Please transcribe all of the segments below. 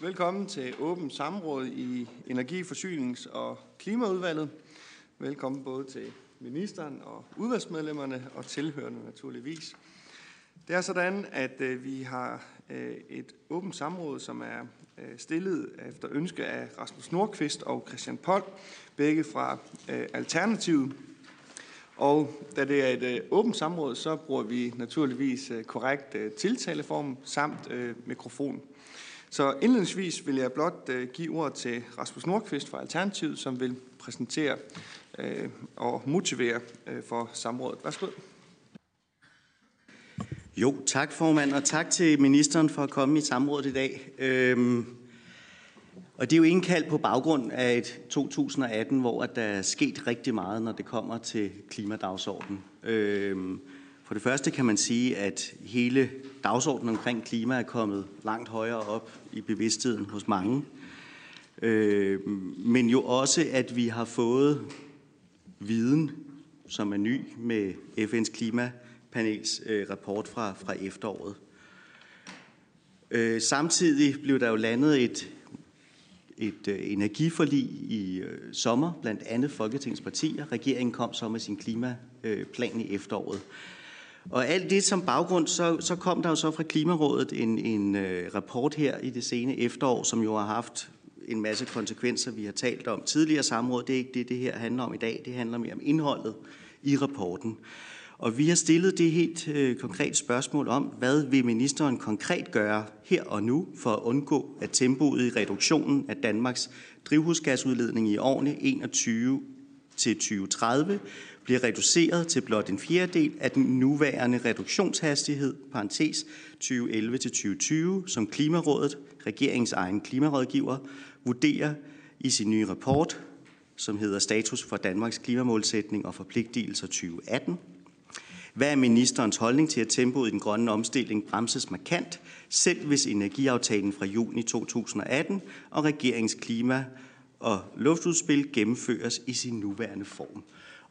Velkommen til åbent samråd i Energi-, Forsynings- og Klimaudvalget. Velkommen både til ministeren og udvalgsmedlemmerne og tilhørende naturligvis. Det er sådan, at øh, vi har øh, et åbent samråd, som er øh, stillet efter ønske af Rasmus Nordqvist og Christian Pold, begge fra Alternativet. Og da det er et åbent samråd, så bruger vi naturligvis korrekt tiltaleform samt mikrofon. Så indledningsvis vil jeg blot øh, give ordet til Rasmus Nordqvist fra Alternativet, som vil præsentere øh, og motivere øh, for samrådet. Værsgo. Jo, tak formand, og tak til ministeren for at komme i samrådet i dag. Øhm, og det er jo indkaldt på baggrund af et 2018, hvor der er sket rigtig meget, når det kommer til klimadagsordenen. Øhm, for det første kan man sige, at hele dagsordenen omkring klima er kommet langt højere op i bevidstheden hos mange. Øh, men jo også, at vi har fået viden, som er ny med FN's klimapanels øh, rapport fra, fra efteråret. Øh, samtidig blev der jo landet et, et øh, energiforlig i øh, sommer, blandt andet Folketingets partier. Regeringen kom så med sin klimaplan øh, i efteråret. Og alt det som baggrund, så, så kom der jo så fra Klimarådet en, en øh, rapport her i det sene efterår, som jo har haft en masse konsekvenser, vi har talt om tidligere samråd. Det er ikke det, det her handler om i dag. Det handler mere om indholdet i rapporten. Og vi har stillet det helt øh, konkret spørgsmål om, hvad vil ministeren konkret gøre her og nu for at undgå, at tempoet i reduktionen af Danmarks drivhusgasudledning i årene 21 til 2030 bliver reduceret til blot en fjerdedel af den nuværende reduktionshastighed, parentes 2011-2020, som Klimarådet, regeringens egen klimarådgiver, vurderer i sin nye rapport, som hedder Status for Danmarks klimamålsætning og forpligtelser 2018. Hvad er ministerens holdning til, at tempoet i den grønne omstilling bremses markant, selv hvis energiaftalen fra juni 2018 og regeringens klima- og luftudspil gennemføres i sin nuværende form?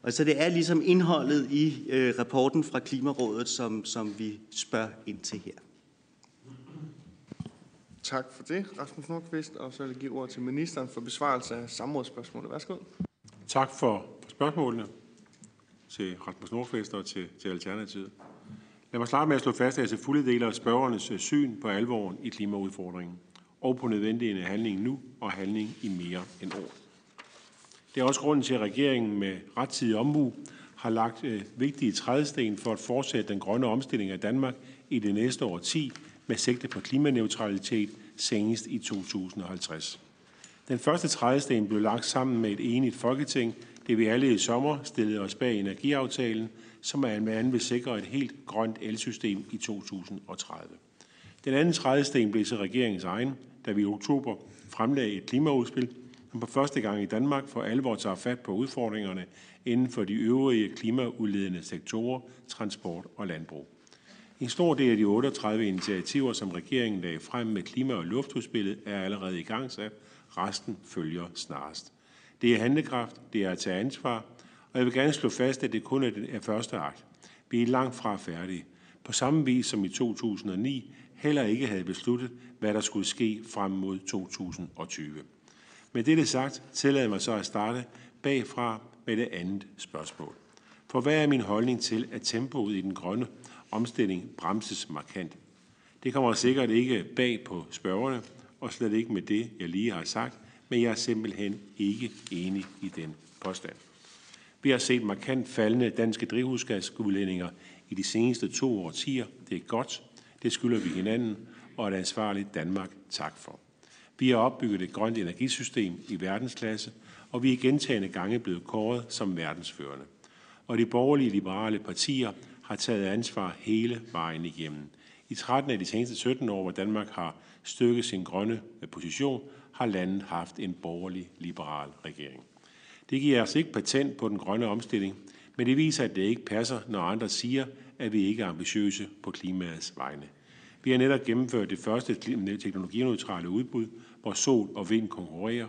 Og så det er ligesom indholdet i øh, rapporten fra Klimarådet, som, som vi spørger ind til her. Tak for det, Rasmus Nordqvist. Og så vil jeg give ord til ministeren for besvarelse af samrådsspørgsmålet. Værsgo. Tak for spørgsmålene til Rasmus Nordqvist og til, til Alternativet. Lad mig starte med at slå fast, at jeg til fulde deler spørgernes øh, syn på alvoren i klimaudfordringen og på nødvendigheden af handling nu og handling i mere end år. Det er også grunden til, at regeringen med rettidig omhu har lagt øh, vigtige trædesten for at fortsætte den grønne omstilling af Danmark i det næste år 10 med sigte på klimaneutralitet senest i 2050. Den første trædesten blev lagt sammen med et enigt folketing, det vi alle i sommer stillede os bag energiaftalen, som er med anden vil sikre et helt grønt elsystem i 2030. Den anden trædesten blev så regeringens egen, da vi i oktober fremlagde et klimaudspil, som på første gang i Danmark for alvor tager fat på udfordringerne inden for de øvrige klimaudledende sektorer, transport og landbrug. En stor del af de 38 initiativer, som regeringen lagde frem med klima- og luftudspillet, er allerede i gang sat. Resten følger snarest. Det er handlekraft, det er at tage ansvar, og jeg vil gerne slå fast, at det kun er den første akt. Vi er langt fra færdige. På samme vis som i 2009 heller ikke havde besluttet, hvad der skulle ske frem mod 2020. Med dette sagt, tillader mig så at starte bagfra med det andet spørgsmål. For hvad er min holdning til, at tempoet i den grønne omstilling bremses markant? Det kommer sikkert ikke bag på spørgerne, og slet ikke med det, jeg lige har sagt, men jeg er simpelthen ikke enig i den påstand. Vi har set markant faldende danske drivhusgasudledninger i de seneste to årtier. Det er godt. Det skylder vi hinanden og et ansvarligt Danmark tak for. Vi har opbygget et grønt energisystem i verdensklasse, og vi er gentagende gange blevet kåret som verdensførende. Og de borgerlige liberale partier har taget ansvar hele vejen igennem. I 13 af de seneste 17 år, hvor Danmark har styrket sin grønne position, har landet haft en borgerlig liberal regering. Det giver os ikke patent på den grønne omstilling, men det viser, at det ikke passer, når andre siger, at vi ikke er ambitiøse på klimaets vegne. Vi har netop gennemført det første teknologineutrale udbud, hvor sol og vind konkurrerer.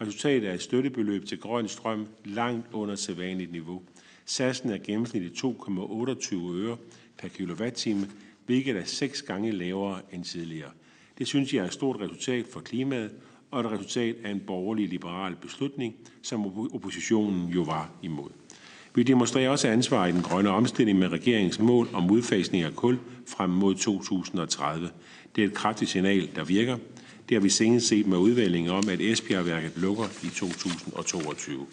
Resultatet er et støttebeløb til grøn strøm langt under sædvanligt niveau. Satsen er gennemsnitligt 2,28 øre per kilowatt-time, hvilket er seks gange lavere end tidligere. Det synes jeg er et stort resultat for klimaet og et resultat af en borgerlig-liberal beslutning, som oppositionen jo var imod. Vi demonstrerer også ansvar i den grønne omstilling med regeringens mål om udfasning af kul frem mod 2030. Det er et kraftigt signal, der virker. Det har vi senest set med udvælgningen om, at Esbjergværket lukker i 2022.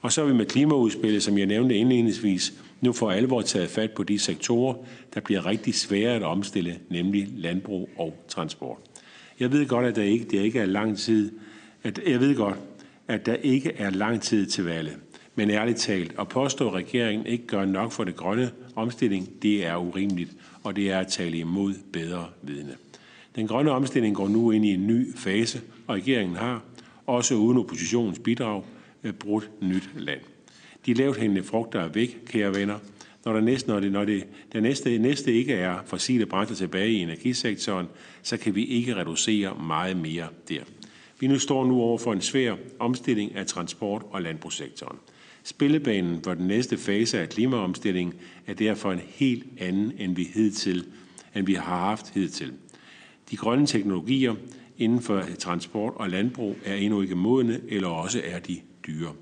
Og så er vi med klimaudspillet, som jeg nævnte indledningsvis, nu for alvor taget fat på de sektorer, der bliver rigtig svære at omstille, nemlig landbrug og transport. Jeg ved godt, at der ikke, det ikke er lang tid, at, jeg ved godt, at der ikke er lang tid til valget. Men ærligt talt, at påstå, at regeringen ikke gør nok for det grønne omstilling, det er urimeligt, og det er at tale imod bedre vidne. Den grønne omstilling går nu ind i en ny fase, og regeringen har, også uden oppositionens bidrag, øh, brudt nyt land. De lavt hængende frugter er væk, kære venner. Når, der næste, når, det, når det, der næste, næste ikke er fossile brændsler tilbage i energisektoren, så kan vi ikke reducere meget mere der. Vi nu står nu over for en svær omstilling af transport- og landbrugssektoren. Spillebanen for den næste fase af klimaomstillingen er derfor en helt anden, end vi, hidtil, end vi har haft hidtil. De grønne teknologier inden for transport og landbrug er endnu ikke modne, eller også er de dyre.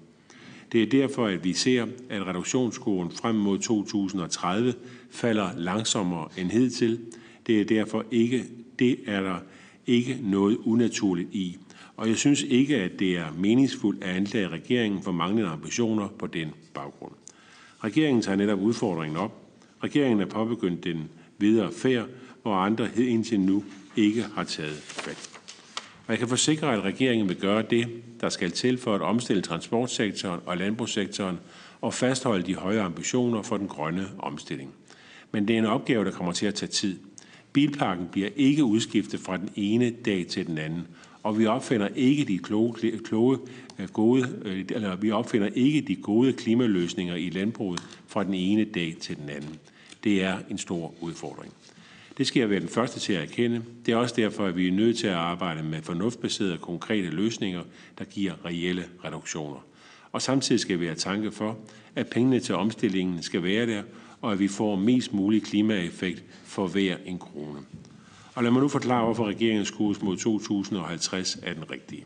Det er derfor, at vi ser, at reduktionskurven frem mod 2030 falder langsommere end hidtil. Det er derfor ikke, det er der ikke noget unaturligt i. Og jeg synes ikke, at det er meningsfuldt at anklage regeringen for manglende ambitioner på den baggrund. Regeringen tager netop udfordringen op. Regeringen er påbegyndt den videre færd, hvor andre indtil nu ikke har taget fat. Og jeg kan forsikre, at regeringen vil gøre det, der skal til for at omstille transportsektoren og landbrugssektoren og fastholde de høje ambitioner for den grønne omstilling. Men det er en opgave, der kommer til at tage tid. Bilparken bliver ikke udskiftet fra den ene dag til den anden, og vi opfinder ikke de kloge, kloge øh, gode, øh, eller vi opfinder ikke de gode klimaløsninger i landbruget fra den ene dag til den anden. Det er en stor udfordring. Det skal jeg være den første til at erkende. Det er også derfor, at vi er nødt til at arbejde med fornuftbaserede konkrete løsninger, der giver reelle reduktioner. Og samtidig skal vi have tanke for, at pengene til omstillingen skal være der, og at vi får mest mulig klimaeffekt for hver en krone. Og lad mig nu forklare, hvorfor regeringens kurs mod 2050 er den rigtige.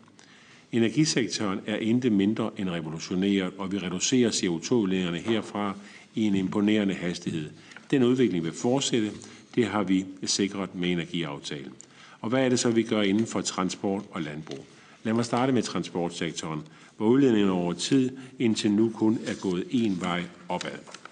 Energisektoren er intet mindre end revolutioneret, og vi reducerer CO2-udledningerne herfra i en imponerende hastighed. Den udvikling vil fortsætte, det har vi sikret med energiaftalen. Og hvad er det så, vi gør inden for transport og landbrug? Lad mig starte med transportsektoren, hvor udledningen over tid indtil nu kun er gået én vej opad.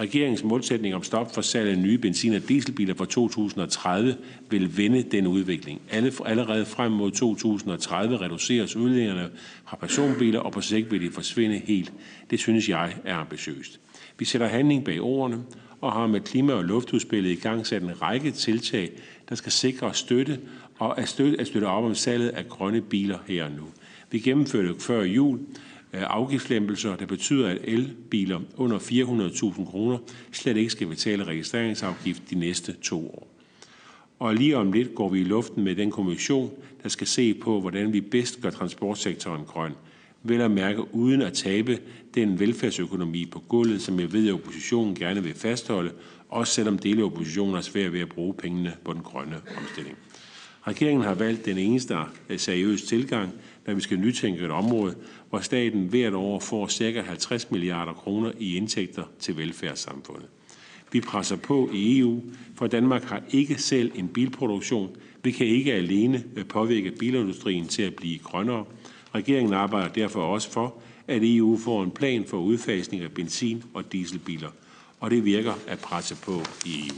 Regeringens målsætning om stop for salg af nye benzin- og dieselbiler fra 2030 vil vende den udvikling. Alle, Allerede frem mod 2030 reduceres udledningerne fra personbiler, og på sigt vil de forsvinde helt. Det synes jeg er ambitiøst. Vi sætter handling bag ordene, og har med klima- og luftudspillet i gang sat en række tiltag, der skal sikre støtte og at støtte, at støtte op om salget af grønne biler her og nu. Vi gennemførte før jul øh, afgiftslæmpelser, der betyder, at elbiler under 400.000 kroner slet ikke skal betale registreringsafgift de næste to år. Og lige om lidt går vi i luften med den kommission, der skal se på, hvordan vi bedst gør transportsektoren grøn vel at mærke uden at tabe den velfærdsøkonomi på gulvet, som jeg ved, at oppositionen gerne vil fastholde, også selvom dele af oppositionen er svært ved at bruge pengene på den grønne omstilling. Regeringen har valgt den eneste øh, seriøse tilgang, når vi skal nytænke et område, hvor staten hvert år får ca. 50 milliarder kroner i indtægter til velfærdssamfundet. Vi presser på i EU, for Danmark har ikke selv en bilproduktion. Vi kan ikke alene påvirke bilindustrien til at blive grønnere, Regeringen arbejder derfor også for, at EU får en plan for udfasning af benzin- og dieselbiler, og det virker at presse på i EU.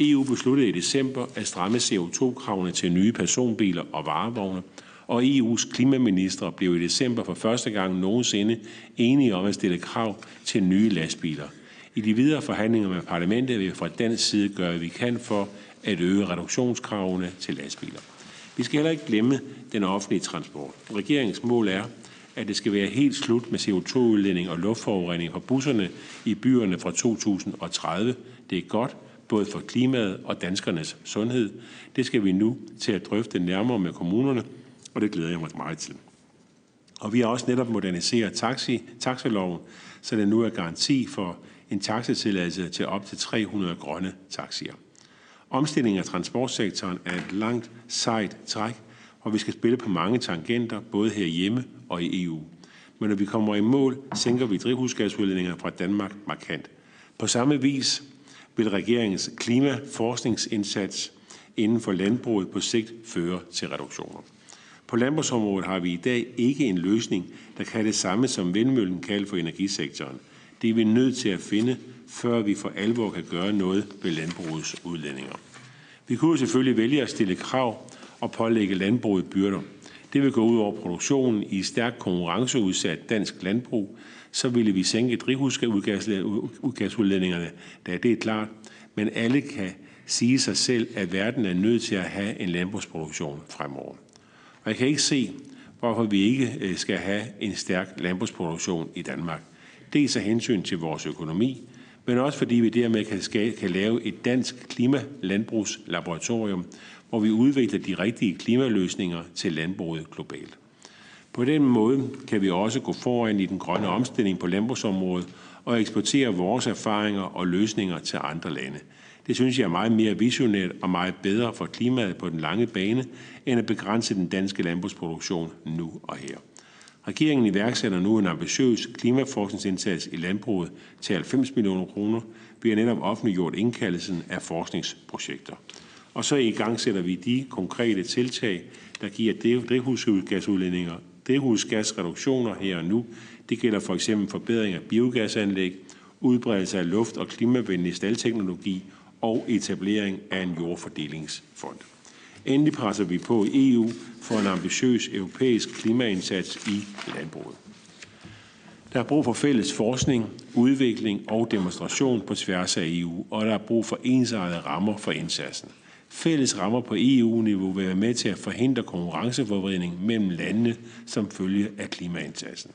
EU besluttede i december at stramme CO2-kravene til nye personbiler og varevogne, og EU's klimaminister blev i december for første gang nogensinde enige om at stille krav til nye lastbiler. I de videre forhandlinger med parlamentet vil vi fra dansk side gøre, hvad vi kan for at øge reduktionskravene til lastbiler. Vi skal heller ikke glemme den offentlige transport. Regeringens mål er, at det skal være helt slut med CO2-udledning og luftforurening fra busserne i byerne fra 2030. Det er godt, både for klimaet og danskernes sundhed. Det skal vi nu til at drøfte nærmere med kommunerne, og det glæder jeg mig meget til. Og vi har også netop moderniseret taxi, taxiloven, så der nu er garanti for en taxatilladelse til op til 300 grønne taxier. Omstillingen af transportsektoren er et langt, sejt træk, og vi skal spille på mange tangenter, både herhjemme og i EU. Men når vi kommer i mål, sænker vi drivhusgasudledninger fra Danmark markant. På samme vis vil regeringens klimaforskningsindsats inden for landbruget på sigt føre til reduktioner. På landbrugsområdet har vi i dag ikke en løsning, der kan det samme som vindmøllen kan for energisektoren. Det er vi nødt til at finde, før vi for alvor kan gøre noget ved landbrugets udlændinger. Vi kunne selvfølgelig vælge at stille krav og pålægge landbruget byrder. Det vil gå ud over produktionen i stærkt konkurrenceudsat dansk landbrug. Så ville vi sænke drivhusgasudledningerne, da det er klart. Men alle kan sige sig selv, at verden er nødt til at have en landbrugsproduktion fremover. Og jeg kan ikke se, hvorfor vi ikke øh, skal have en stærk landbrugsproduktion i Danmark. Dels af hensyn til vores økonomi, men også fordi vi dermed kan, skal, kan lave et dansk klimalandbrugslaboratorium, hvor vi udvikler de rigtige klimaløsninger til landbruget globalt. På den måde kan vi også gå foran i den grønne omstilling på landbrugsområdet og eksportere vores erfaringer og løsninger til andre lande. Det synes jeg er meget mere visionært og meget bedre for klimaet på den lange bane, end at begrænse den danske landbrugsproduktion nu og her. Regeringen iværksætter nu en ambitiøs klimaforskningsindsats i landbruget til 90 millioner kroner. Vi har netop offentliggjort indkaldelsen af forskningsprojekter. Og så i gang sætter vi de konkrete tiltag, der giver drivhusgasudledninger, drivhusgasreduktioner her og nu. Det gælder for eksempel forbedring af biogasanlæg, udbredelse af luft- og klimavenlig staldteknologi og etablering af en jordfordelingsfond. Endelig presser vi på i EU for en ambitiøs europæisk klimaindsats i landbruget. Der er brug for fælles forskning, udvikling og demonstration på tværs af EU, og der er brug for ensartede rammer for indsatsen. Fælles rammer på EU-niveau vil være med til at forhindre konkurrenceforvridning mellem landene som følge af klimaindsatsen.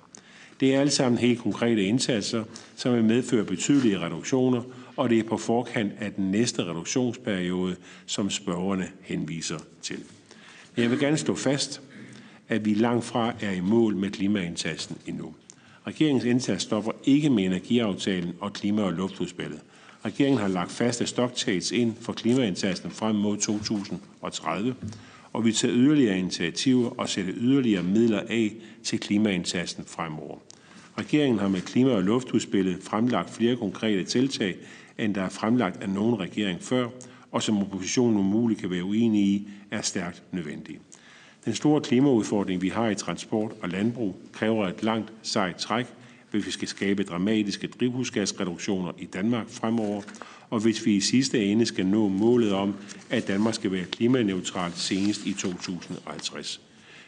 Det er alle sammen helt konkrete indsatser, som vil medføre betydelige reduktioner og det er på forkant af den næste reduktionsperiode, som spørgerne henviser til. Jeg vil gerne stå fast, at vi langt fra er i mål med klimaindsatsen endnu. Regeringens indsats stopper ikke med energiaftalen og klima- og luftudspillet. Regeringen har lagt faste stocktakes ind for klimaindsatsen frem mod 2030, og vi tager yderligere initiativer og sætter yderligere midler af til klimaindsatsen fremover. Regeringen har med klima- og luftudspillet fremlagt flere konkrete tiltag, end der er fremlagt af nogen regering før, og som oppositionen umuligt kan være uenig i, er stærkt nødvendig. Den store klimaudfordring, vi har i transport og landbrug, kræver et langt sejt træk, hvis vi skal skabe dramatiske drivhusgasreduktioner i Danmark fremover, og hvis vi i sidste ende skal nå målet om, at Danmark skal være klimaneutralt senest i 2050.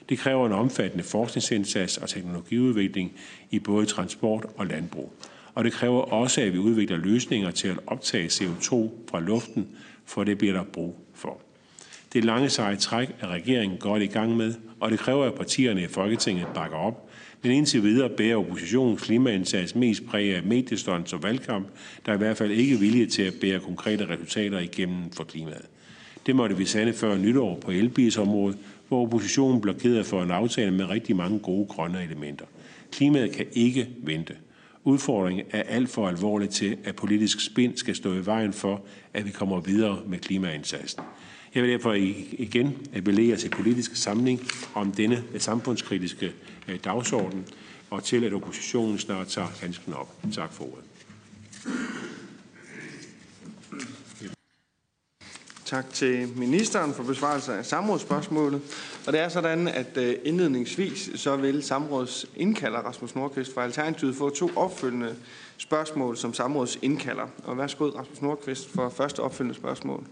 Det kræver en omfattende forskningsindsats og teknologiudvikling i både transport og landbrug og det kræver også, at vi udvikler løsninger til at optage CO2 fra luften, for det bliver der brug for. Det lange seje træk er regeringen godt i gang med, og det kræver, at partierne i Folketinget bakker op. Men indtil videre bærer oppositionens klimaindsats mest præg af mediestånd og valgkamp, der er i hvert fald ikke vilje til at bære konkrete resultater igennem for klimaet. Det måtte vi sande før nytår på elbilsområdet, hvor oppositionen blokerede for en aftale med rigtig mange gode grønne elementer. Klimaet kan ikke vente. Udfordringen er alt for alvorlig til, at politisk spin skal stå i vejen for, at vi kommer videre med klimaindsatsen. Jeg vil derfor igen appellere til politisk samling om denne samfundskritiske øh, dagsorden, og til at oppositionen snart tager handsken op. Tak for ordet. Tak til ministeren for besvarelse af samrådsspørgsmålet. Og det er sådan, at øh, indledningsvis så vil samrådsindkalder Rasmus Nordqvist fra Alternativet få to opfølgende spørgsmål som samrådsindkalder. Og værsgo Rasmus Nordqvist for første opfølgende spørgsmål.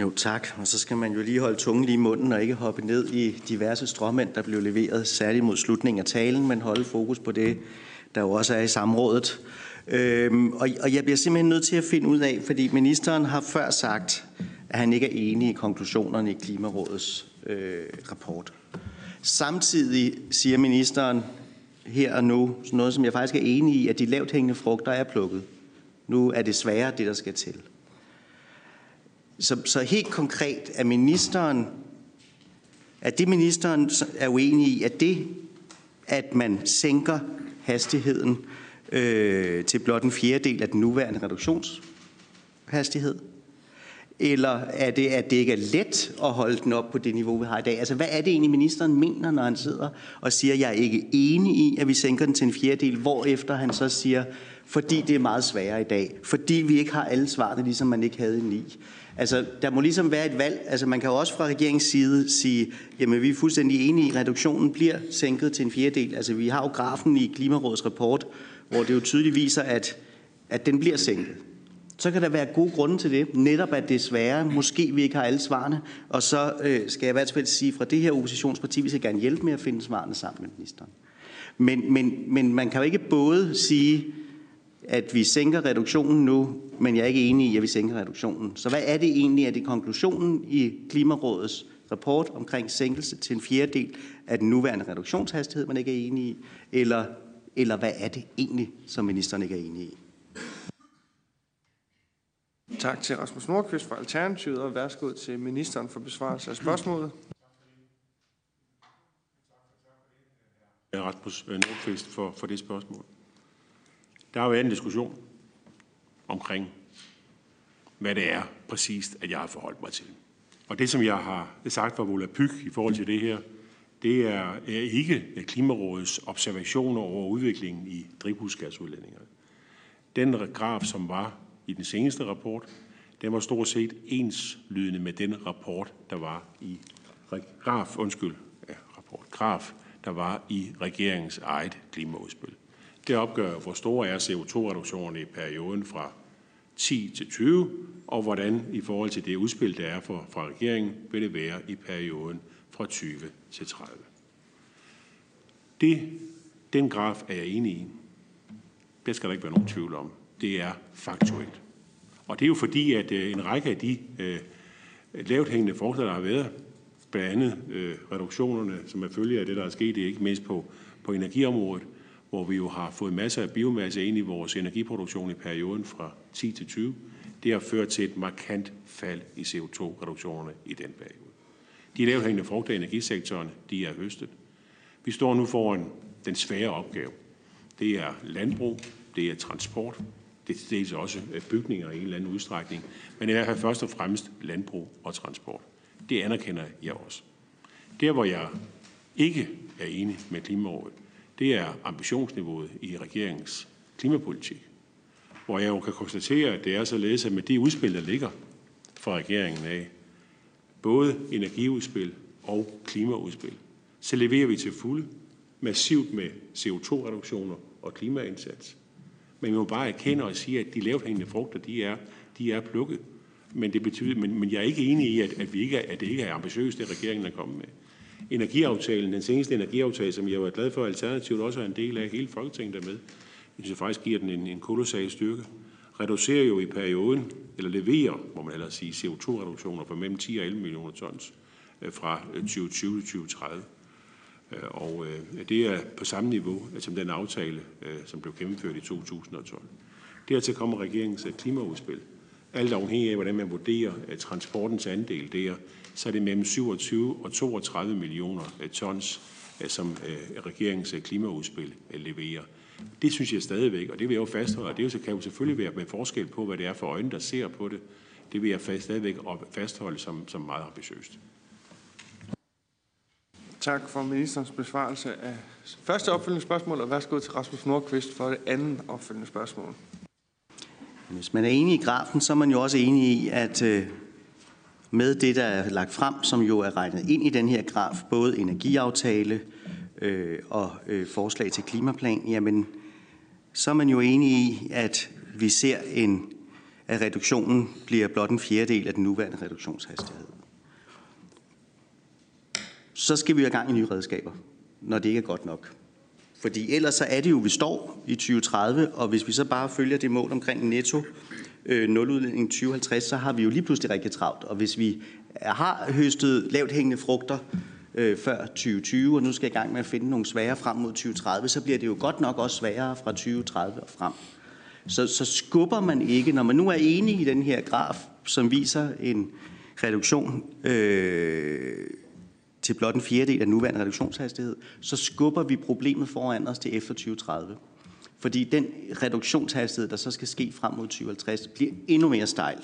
Jo, tak. Og så skal man jo lige holde tungen lige i munden og ikke hoppe ned i diverse stråmænd, der blev leveret, særligt mod slutningen af talen, men holde fokus på det, der jo også er i samrådet. Øhm, og, og jeg bliver simpelthen nødt til at finde ud af, fordi ministeren har før sagt, at han ikke er enig i konklusionerne i Klimarådets øh, rapport. Samtidig siger ministeren her og nu noget, som jeg faktisk er enig i, at de lavt hængende frugter er plukket. Nu er det sværere, det der skal til. Så, så helt konkret, er ministeren, at det ministeren er uenig i, at det, at man sænker hastigheden øh, til blot en fjerdedel af den nuværende reduktionshastighed, Eller er det, at det ikke er let at holde den op på det niveau, vi har i dag? Altså, hvad er det egentlig, ministeren mener, når han sidder og siger, at jeg er ikke enig i, at vi sænker den til en fjerdedel, hvorefter han så siger, fordi det er meget sværere i dag, fordi vi ikke har alle svarene, ligesom man ikke havde i 9. Altså, der må ligesom være et valg. Altså, man kan jo også fra regeringens side sige, jamen, vi er fuldstændig enige i, at reduktionen bliver sænket til en fjerdedel. Altså, vi har jo grafen i Klimarådets rapport, hvor det jo tydeligt viser, at, at den bliver sænket. Så kan der være gode grunde til det. Netop at det er sværere. Måske vi ikke har alle svarene. Og så øh, skal jeg i hvert fald sige fra det her oppositionsparti, vi skal gerne hjælpe med at finde svarene sammen med ministeren. Men, men, men man kan jo ikke både sige, at vi sænker reduktionen nu, men jeg er ikke enig i, at vi sænker reduktionen. Så hvad er det egentlig? at det konklusionen i Klimarådets rapport omkring sænkelse til en fjerdedel af den nuværende reduktionshastighed, man ikke er enig i? Eller, eller hvad er det egentlig, som ministeren ikke er enig i? Tak til Rasmus Nordqvist fra Alternativet, og værsgo til ministeren for besvarelse af spørgsmålet. Rasmus Nordqvist for, for det spørgsmål. Der har været en diskussion omkring, hvad det er præcist, at jeg har forholdt mig til. Og det, som jeg har sagt fra Vola Pyg i forhold til det her, det er, ikke Klimarådets observationer over udviklingen i drivhusgasudledninger. Den graf, som var i den seneste rapport, den var stort set enslydende med den rapport, der var i graf, undskyld, ja, rapport, graf, der var i regeringens eget klimaudspil. Det opgør, hvor store er CO2-reduktionerne i perioden fra 10 til 20, og hvordan i forhold til det udspil, der er for, fra regeringen, vil det være i perioden fra 20 til 30. Det, den graf er jeg enig i. Det skal der ikke være nogen tvivl om. Det er faktuelt. Og det er jo fordi, at øh, en række af de øh, lavt hængende forslag, der har været, blandt andet øh, reduktionerne, som er følge af det, der er sket, ikke mindst på, på energiområdet, hvor vi jo har fået masser af biomasse ind i vores energiproduktion i perioden fra 10 til 20. Det har ført til et markant fald i CO2-reduktionerne i den periode. De lavthængende frugter i energisektoren, de er høstet. Vi står nu foran den svære opgave. Det er landbrug, det er transport, det er dels også bygninger i en eller anden udstrækning, men i hvert fald først og fremmest landbrug og transport. Det anerkender jeg også. Der, hvor jeg ikke er enig med Klimarådet, det er ambitionsniveauet i regeringens klimapolitik. Hvor jeg jo kan konstatere, at det er således, at med de udspil, der ligger fra regeringen af, både energiudspil og klimaudspil, så leverer vi til fulde massivt med CO2-reduktioner og klimaindsats. Men vi må bare erkende og sige, at de lavthængende frugter, de er, de er plukket. Men, det betyder, men, men jeg er ikke enig i, at, at, vi ikke er, at det ikke er ambitiøst, det regeringen er kommet med energiaftalen, den seneste energiaftale, som jeg var glad for, at Alternativet også er en del af, hele Folketinget er med, jeg synes faktisk giver den en, en kolossal styrke, reducerer jo i perioden, eller leverer, må man ellers sige, CO2-reduktioner på mellem 10 og 11 millioner tons øh, fra øh, 2020 til 2030. Øh, og det er på samme niveau som den aftale, som blev gennemført i 2012. Dertil kommer regeringens klimaudspil. Alt afhængig af, hvordan man vurderer transportens andel der, så er det mellem 27 og 32 millioner øh, tons, øh, som øh, regeringens klimaudspil leverer. Det synes jeg stadigvæk, og det vil jeg jo fastholde, og det kan jo selvfølgelig være med forskel på, hvad det er for øjne, der ser på det. Det vil jeg stadigvæk fastholde som, som meget ambitiøst. Tak for ministerens besvarelse af første opfølgende spørgsmål, og værsgo til Rasmus Nordqvist for det andet opfølgende spørgsmål. Hvis man er enig i grafen, så er man jo også enig i, at med det, der er lagt frem, som jo er regnet ind i den her graf, både energiaftale øh, og øh, forslag til klimaplan, jamen, så er man jo enig i, at vi ser en, at reduktionen bliver blot en fjerdedel af den nuværende reduktionshastighed. Så skal vi have gang i nye redskaber, når det ikke er godt nok. Fordi ellers så er det jo, vi står i 2030, og hvis vi så bare følger det mål omkring netto øh, nuludledning 2050, så har vi jo lige pludselig rigtig travlt. Og hvis vi har høstet lavt hængende frugter øh, før 2020, og nu skal i gang med at finde nogle svære frem mod 2030, så bliver det jo godt nok også sværere fra 2030 og frem. Så, så skubber man ikke, når man nu er enig i den her graf, som viser en reduktion øh, til blot en fjerdedel af nuværende reduktionshastighed, så skubber vi problemet foran os til efter 2030. Fordi den reduktionshastighed, der så skal ske frem mod 2050, bliver endnu mere stejl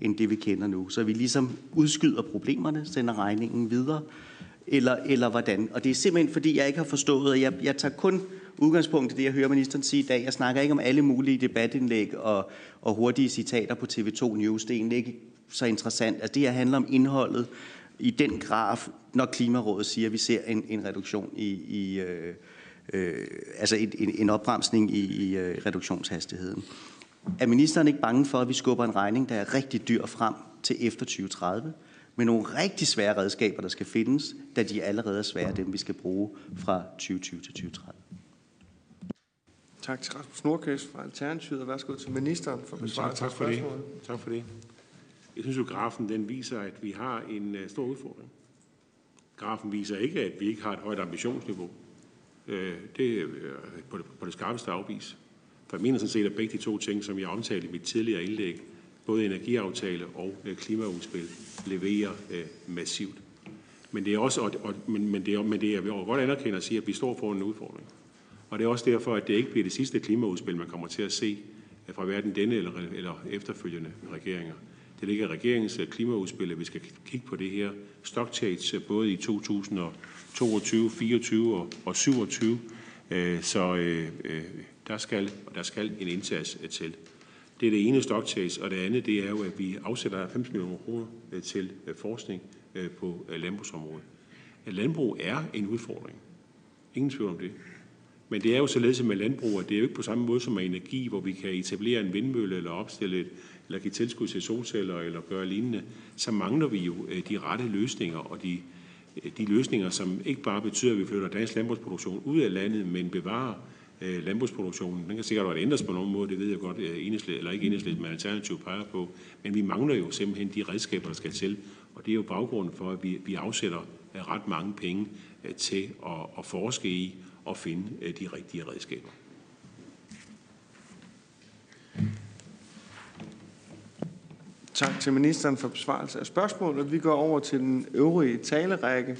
end det, vi kender nu. Så vi ligesom udskyder problemerne, sender regningen videre, eller, eller hvordan. Og det er simpelthen, fordi jeg ikke har forstået, og jeg, jeg tager kun udgangspunkt i det, jeg hører ministeren sige i dag. Jeg snakker ikke om alle mulige debatindlæg og, og hurtige citater på TV2 News. Det er egentlig ikke så interessant. Altså det her handler om indholdet i den graf, når Klimarådet siger, at vi ser en, en reduktion i, i øh, øh, altså en, en opbremsning i, i øh, reduktionshastigheden. Er ministeren ikke bange for, at vi skubber en regning, der er rigtig dyr frem til efter 2030, med nogle rigtig svære redskaber, der skal findes, da de allerede er svære, dem vi skal bruge fra 2020 til 2030? Tak til Rasmus Nordkæs fra Alternativet, og værsgo til ministeren for besvarelse tak, tak for det. Tak for det. Jeg synes jo, grafen den viser, at vi har en uh, stor udfordring. Grafen viser ikke, at vi ikke har et højt ambitionsniveau. Uh, det er på, det, på det skarpeste afvis. For jeg mener sådan set, at begge de to ting, som jeg omtalte i mit tidligere indlæg, både energiaftale og øh, klimaudspil, leverer massivt. Men det er også, og, og, men, men det er, men det er, jeg vil godt anerkende at sige, at vi står foran en udfordring. Og det er også derfor, at det ikke bliver det sidste klimaudspil, man kommer til at se fra hverken denne eller, eller efterfølgende regeringer. Det ligger regeringens øh, klimaudspil, at vi skal kigge på det her stocktage øh, både i 2022, 24 og, og 27. Øh, så øh, der, skal, der skal en indsats til. Det er det ene stocktage, og det andet det er jo, at vi afsætter 90 millioner kroner til forskning på landbrugsområdet. Landbrug er en udfordring. Ingen tvivl om det. Men det er jo således med landbrug, at det er jo ikke på samme måde som med energi, hvor vi kan etablere en vindmølle eller opstille et, eller give tilskud til solceller eller gøre lignende. Så mangler vi jo øh, de rette løsninger, og de, øh, de løsninger, som ikke bare betyder, at vi flytter dansk landbrugsproduktion ud af landet, men bevarer øh, landbrugsproduktionen. Den kan sikkert godt ændres på nogen måde, det ved jeg godt, enhedslet, eller ikke enhedslet, men alternativ peger på. Men vi mangler jo simpelthen de redskaber, der skal til. Og det er jo baggrunden for, at vi, vi afsætter ret mange penge til at, at forske i og finde de rigtige redskaber. Tak til ministeren for besvarelse af spørgsmålet. Vi går over til den øvrige talerække.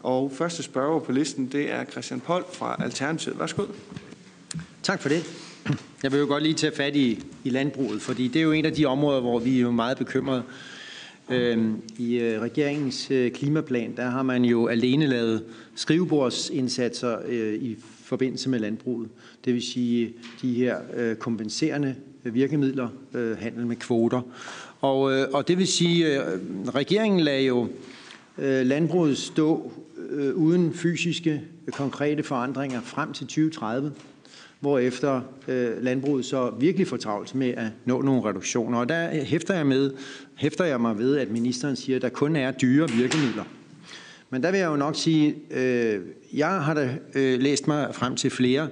Og første spørger på listen, det er Christian Pold fra Alternativet. Værsgo. Tak for det. Jeg vil jo godt lige tage fat i, i landbruget, fordi det er jo en af de områder, hvor vi er jo meget bekymrede. Øhm, I øh, regeringens øh, klimaplan, der har man jo alene lavet skrivebordsindsatser øh, i forbindelse med landbruget. Det vil sige øh, de her øh, kompenserende Øh, virkemidler, øh, handel med kvoter. Og, øh, og det vil sige, at regeringen lagde jo landbruget stå uden fysiske, konkrete forandringer frem til 2030 hvorefter øh, landbruget så virkelig får travlt med at nå nogle reduktioner. Og der hæfter jeg, med, hæfter jeg mig ved, at ministeren siger, at der kun er dyre virkemidler. Men der vil jeg jo nok sige, øh, jeg har da øh, læst mig frem til flere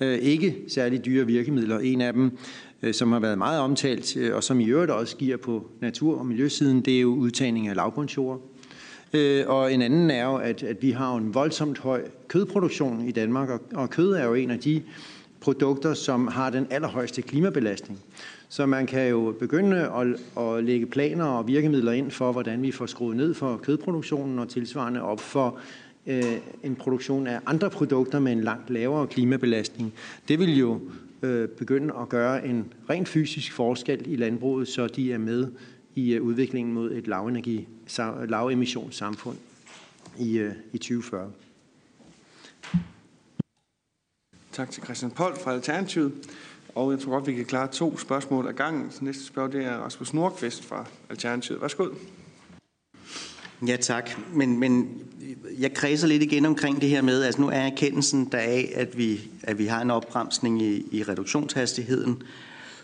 øh, ikke særlig dyre virkemidler. En af dem, Øh, som har været meget omtalt, øh, og som i øvrigt også giver på natur- og miljøsiden, det er jo udtagning af lavbundsjord. Øh, og en anden er jo, at, at vi har en voldsomt høj kødproduktion i Danmark, og, og kød er jo en af de produkter, som har den allerhøjeste klimabelastning. Så man kan jo begynde at, at lægge planer og virkemidler ind for, hvordan vi får skruet ned for kødproduktionen og tilsvarende op for øh, en produktion af andre produkter med en langt lavere klimabelastning. Det vil jo Øh, begynde at gøre en rent fysisk forskel i landbruget, så de er med i øh, udviklingen mod et lavenergi, lavemissionssamfund i, øh, i 2040. Tak til Christian Pold fra Alternativet. Og jeg tror godt, vi kan klare to spørgsmål ad gangen. Så næste spørgsmål det er Rasmus Nordqvist fra Alternativet. Værsgo. Ja, tak. Men, men jeg kredser lidt igen omkring det her med, altså nu er erkendelsen der af, at vi, at vi har en opbremsning i, i reduktionshastigheden.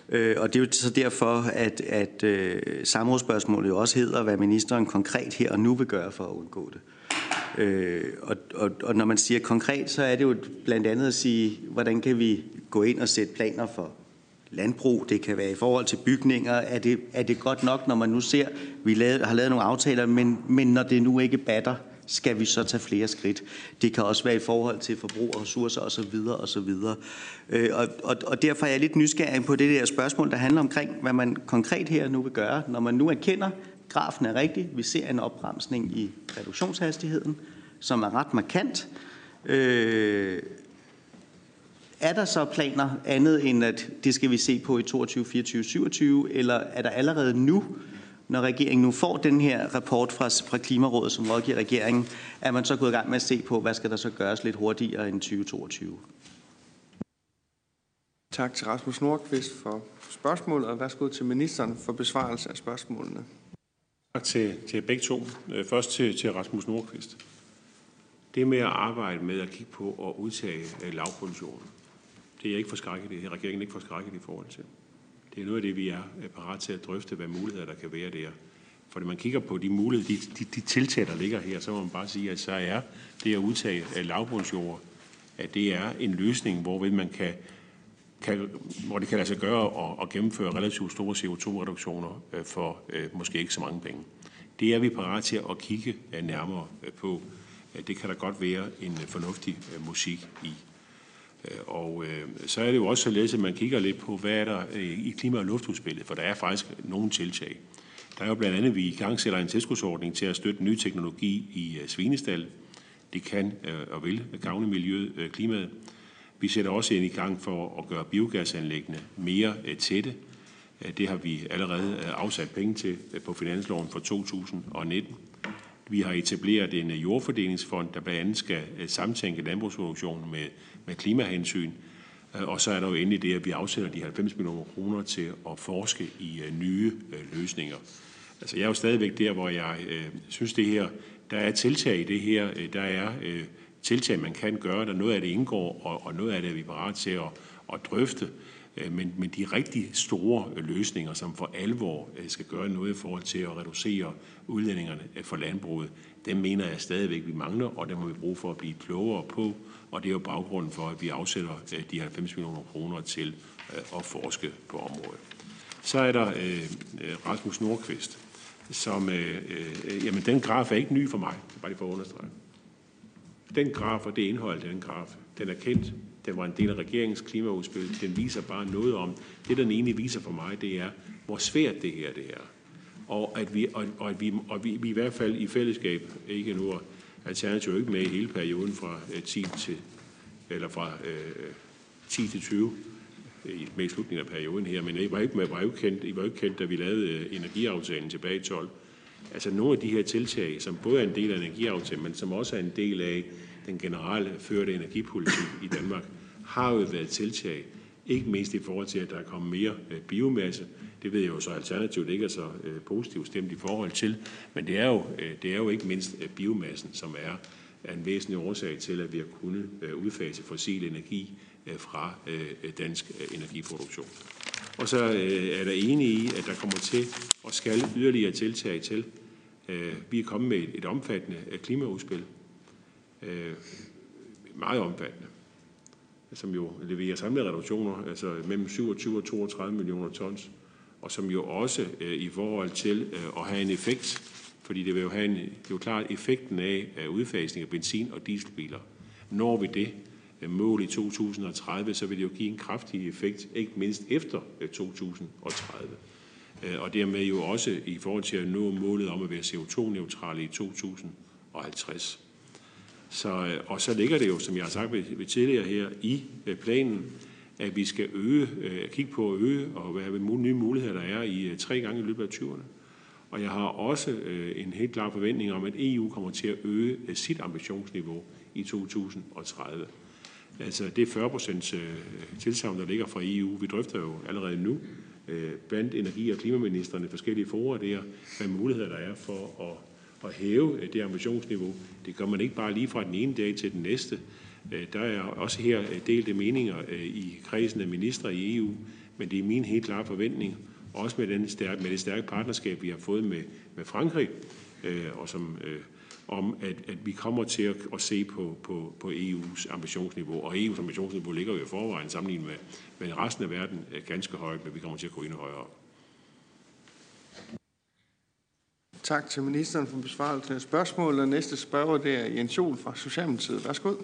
Øh, og det er jo så derfor, at, at øh, samrådsspørgsmålet jo også hedder, hvad ministeren konkret her og nu vil gøre for at undgå det. Øh, og, og, og når man siger konkret, så er det jo blandt andet at sige, hvordan kan vi gå ind og sætte planer for landbrug, det kan være i forhold til bygninger. Er det, er det godt nok, når man nu ser, at vi lavede, har lavet nogle aftaler, men, men når det nu ikke batter, skal vi så tage flere skridt. Det kan også være i forhold til forbrug af ressourcer osv. osv. Øh, og, og, og derfor er jeg lidt nysgerrig på det der spørgsmål, der handler omkring, hvad man konkret her nu vil gøre, når man nu erkender, grafen er rigtig. Vi ser en opbremsning i reduktionshastigheden, som er ret markant. Øh, er der så planer andet end, at det skal vi se på i 22, 24, 27, eller er der allerede nu, når regeringen nu får den her rapport fra, fra Klimarådet, som rådgiver regeringen, er man så gået i gang med at se på, hvad skal der så gøres lidt hurtigere end 2022? Tak til Rasmus Nordqvist for spørgsmålet, og værsgo til ministeren for besvarelse af spørgsmålene. Tak til, til begge to. Øh, først til, til Rasmus Nordqvist. Det med at arbejde med at kigge på at udtage øh, lavproduktionen, det er jeg ikke forskrækket, det er regeringen ikke forskrækket i forhold til. Det er noget af det, vi er parat til at drøfte, hvad muligheder der kan være der. For når man kigger på de muligheder, de, de, de tiltag, der ligger her, så må man bare sige, at så er det at udtage lavbundsjord, at det er en løsning, hvorved man kan kan, hvor det kan lade sig gøre at, at gennemføre relativt store CO2-reduktioner øh, for øh, måske ikke så mange penge. Det er vi parat til at kigge øh, nærmere øh, på. Det kan der godt være en fornuftig musik i. Øh, og øh, så er det jo også således, at man kigger lidt på, hvad er der øh, i klima- og luftudspillet, for der er faktisk nogle tiltag. Der er jo blandt andet, at vi i gang sætter en tilskudsordning til at støtte ny teknologi i øh, svinestal. Det kan øh, og vil gavne miljøet, øh, klimaet. Vi sætter også ind i gang for at gøre biogasanlæggene mere øh, tætte. Øh, det har vi allerede øh, afsat penge til på finansloven for 2019. Vi har etableret en øh, jordfordelingsfond, der blandt andet skal øh, samtænke landbrugsproduktionen med, med klimahensyn. Øh, og så er der jo endelig det, at vi afsætter de 90 millioner kroner til at forske i nye løsninger. Altså jeg er jo stadigvæk der, hvor jeg øh, synes det her, der er tiltag i det her, der er øh, tiltag, man kan gøre, der noget af det indgår, og, og noget af det er vi parat til at, at drøfte. Øh, men, men de rigtig store øh, løsninger, som for alvor øh, skal gøre noget i forhold til at reducere udlændingerne for landbruget, dem mener jeg stadigvæk, vi mangler, og det må vi bruge for at blive klogere på. Og det er jo baggrunden for, at vi afsætter de 90 millioner kroner til at forske på området. Så er der øh, Rasmus Nordqvist, som, øh, øh, jamen den graf er ikke ny for mig, bare lige for at understrege. Den graf og det indhold den graf, den er kendt. Den var en del af regeringens klimaudspil. Den viser bare noget om, det den egentlig viser for mig, det er, hvor svært det her det er. Og at vi, og, og at vi, og vi, vi i hvert fald i fællesskab, ikke nu Alternativ ikke med i hele perioden fra øh, 10 til, eller fra øh, 10 til 20, i, med i slutningen af perioden her, men I var ikke, var ikke, kendt, I var ikke kendt, da vi lavede øh, energiaftalen tilbage i 12. Altså nogle af de her tiltag, som både er en del af energiaftalen, men som også er en del af den generelle førte energipolitik i Danmark, har jo været tiltag, ikke mindst i forhold til, at der er kommet mere øh, biomasse. Det ved jeg jo så alternativt ikke er så øh, positivt stemt i forhold til, men det er jo, øh, det er jo ikke mindst biomassen, som er, er en væsentlig årsag til, at vi har kunnet udfase fossil energi fra dansk energiproduktion. Og så er der enige i, at der kommer til at skal yderligere tiltag til. Vi er kommet med et omfattende klimaudspil, øh, meget omfattende, altså, som jo leverer samlede reduktioner, altså mellem 27 og 32 millioner tons, og som jo også øh, i forhold til øh, at have en effekt, fordi det vil jo have en, det er jo klart effekten af, af udfasning af benzin- og dieselbiler. Når vi det øh, mål i 2030, så vil det jo give en kraftig effekt, ikke mindst efter øh, 2030. Øh, og dermed jo også i forhold til at nå målet om at være CO2-neutrale i 2050. Så, øh, og så ligger det jo, som jeg har sagt ved, ved tidligere her, i øh, planen, at vi skal øge, øh, kigge på at øge og hvad nye muligheder der er i tre gange i løbet af 20'erne. Og jeg har også en helt klar forventning om, at EU kommer til at øge sit ambitionsniveau i 2030. Altså det 40 procents tilsavn, der ligger fra EU, vi drøfter jo allerede nu blandt energi- og klimaministerne forskellige forer der, hvad muligheder der er for at at hæve øh, det ambitionsniveau. Det gør man ikke bare lige fra den ene dag til den næste. Øh, der er også her øh, delte meninger i kredsen af ministre i EU, men det er min helt klare forventning, også med, den stærke, med det stærke partnerskab, vi har fået med, med Frankrig, og som, om at, at vi kommer til at, at se på, på, på EU's ambitionsniveau. Og EU's ambitionsniveau ligger jo i forvejen sammenlignet med, med resten af verden ganske højt, men vi kommer til at gå endnu højere op. Tak til ministeren for besvarelsen af spørgsmålet. Næste spørger det er Jens Jol fra Socialdemokratiet. Værsgo.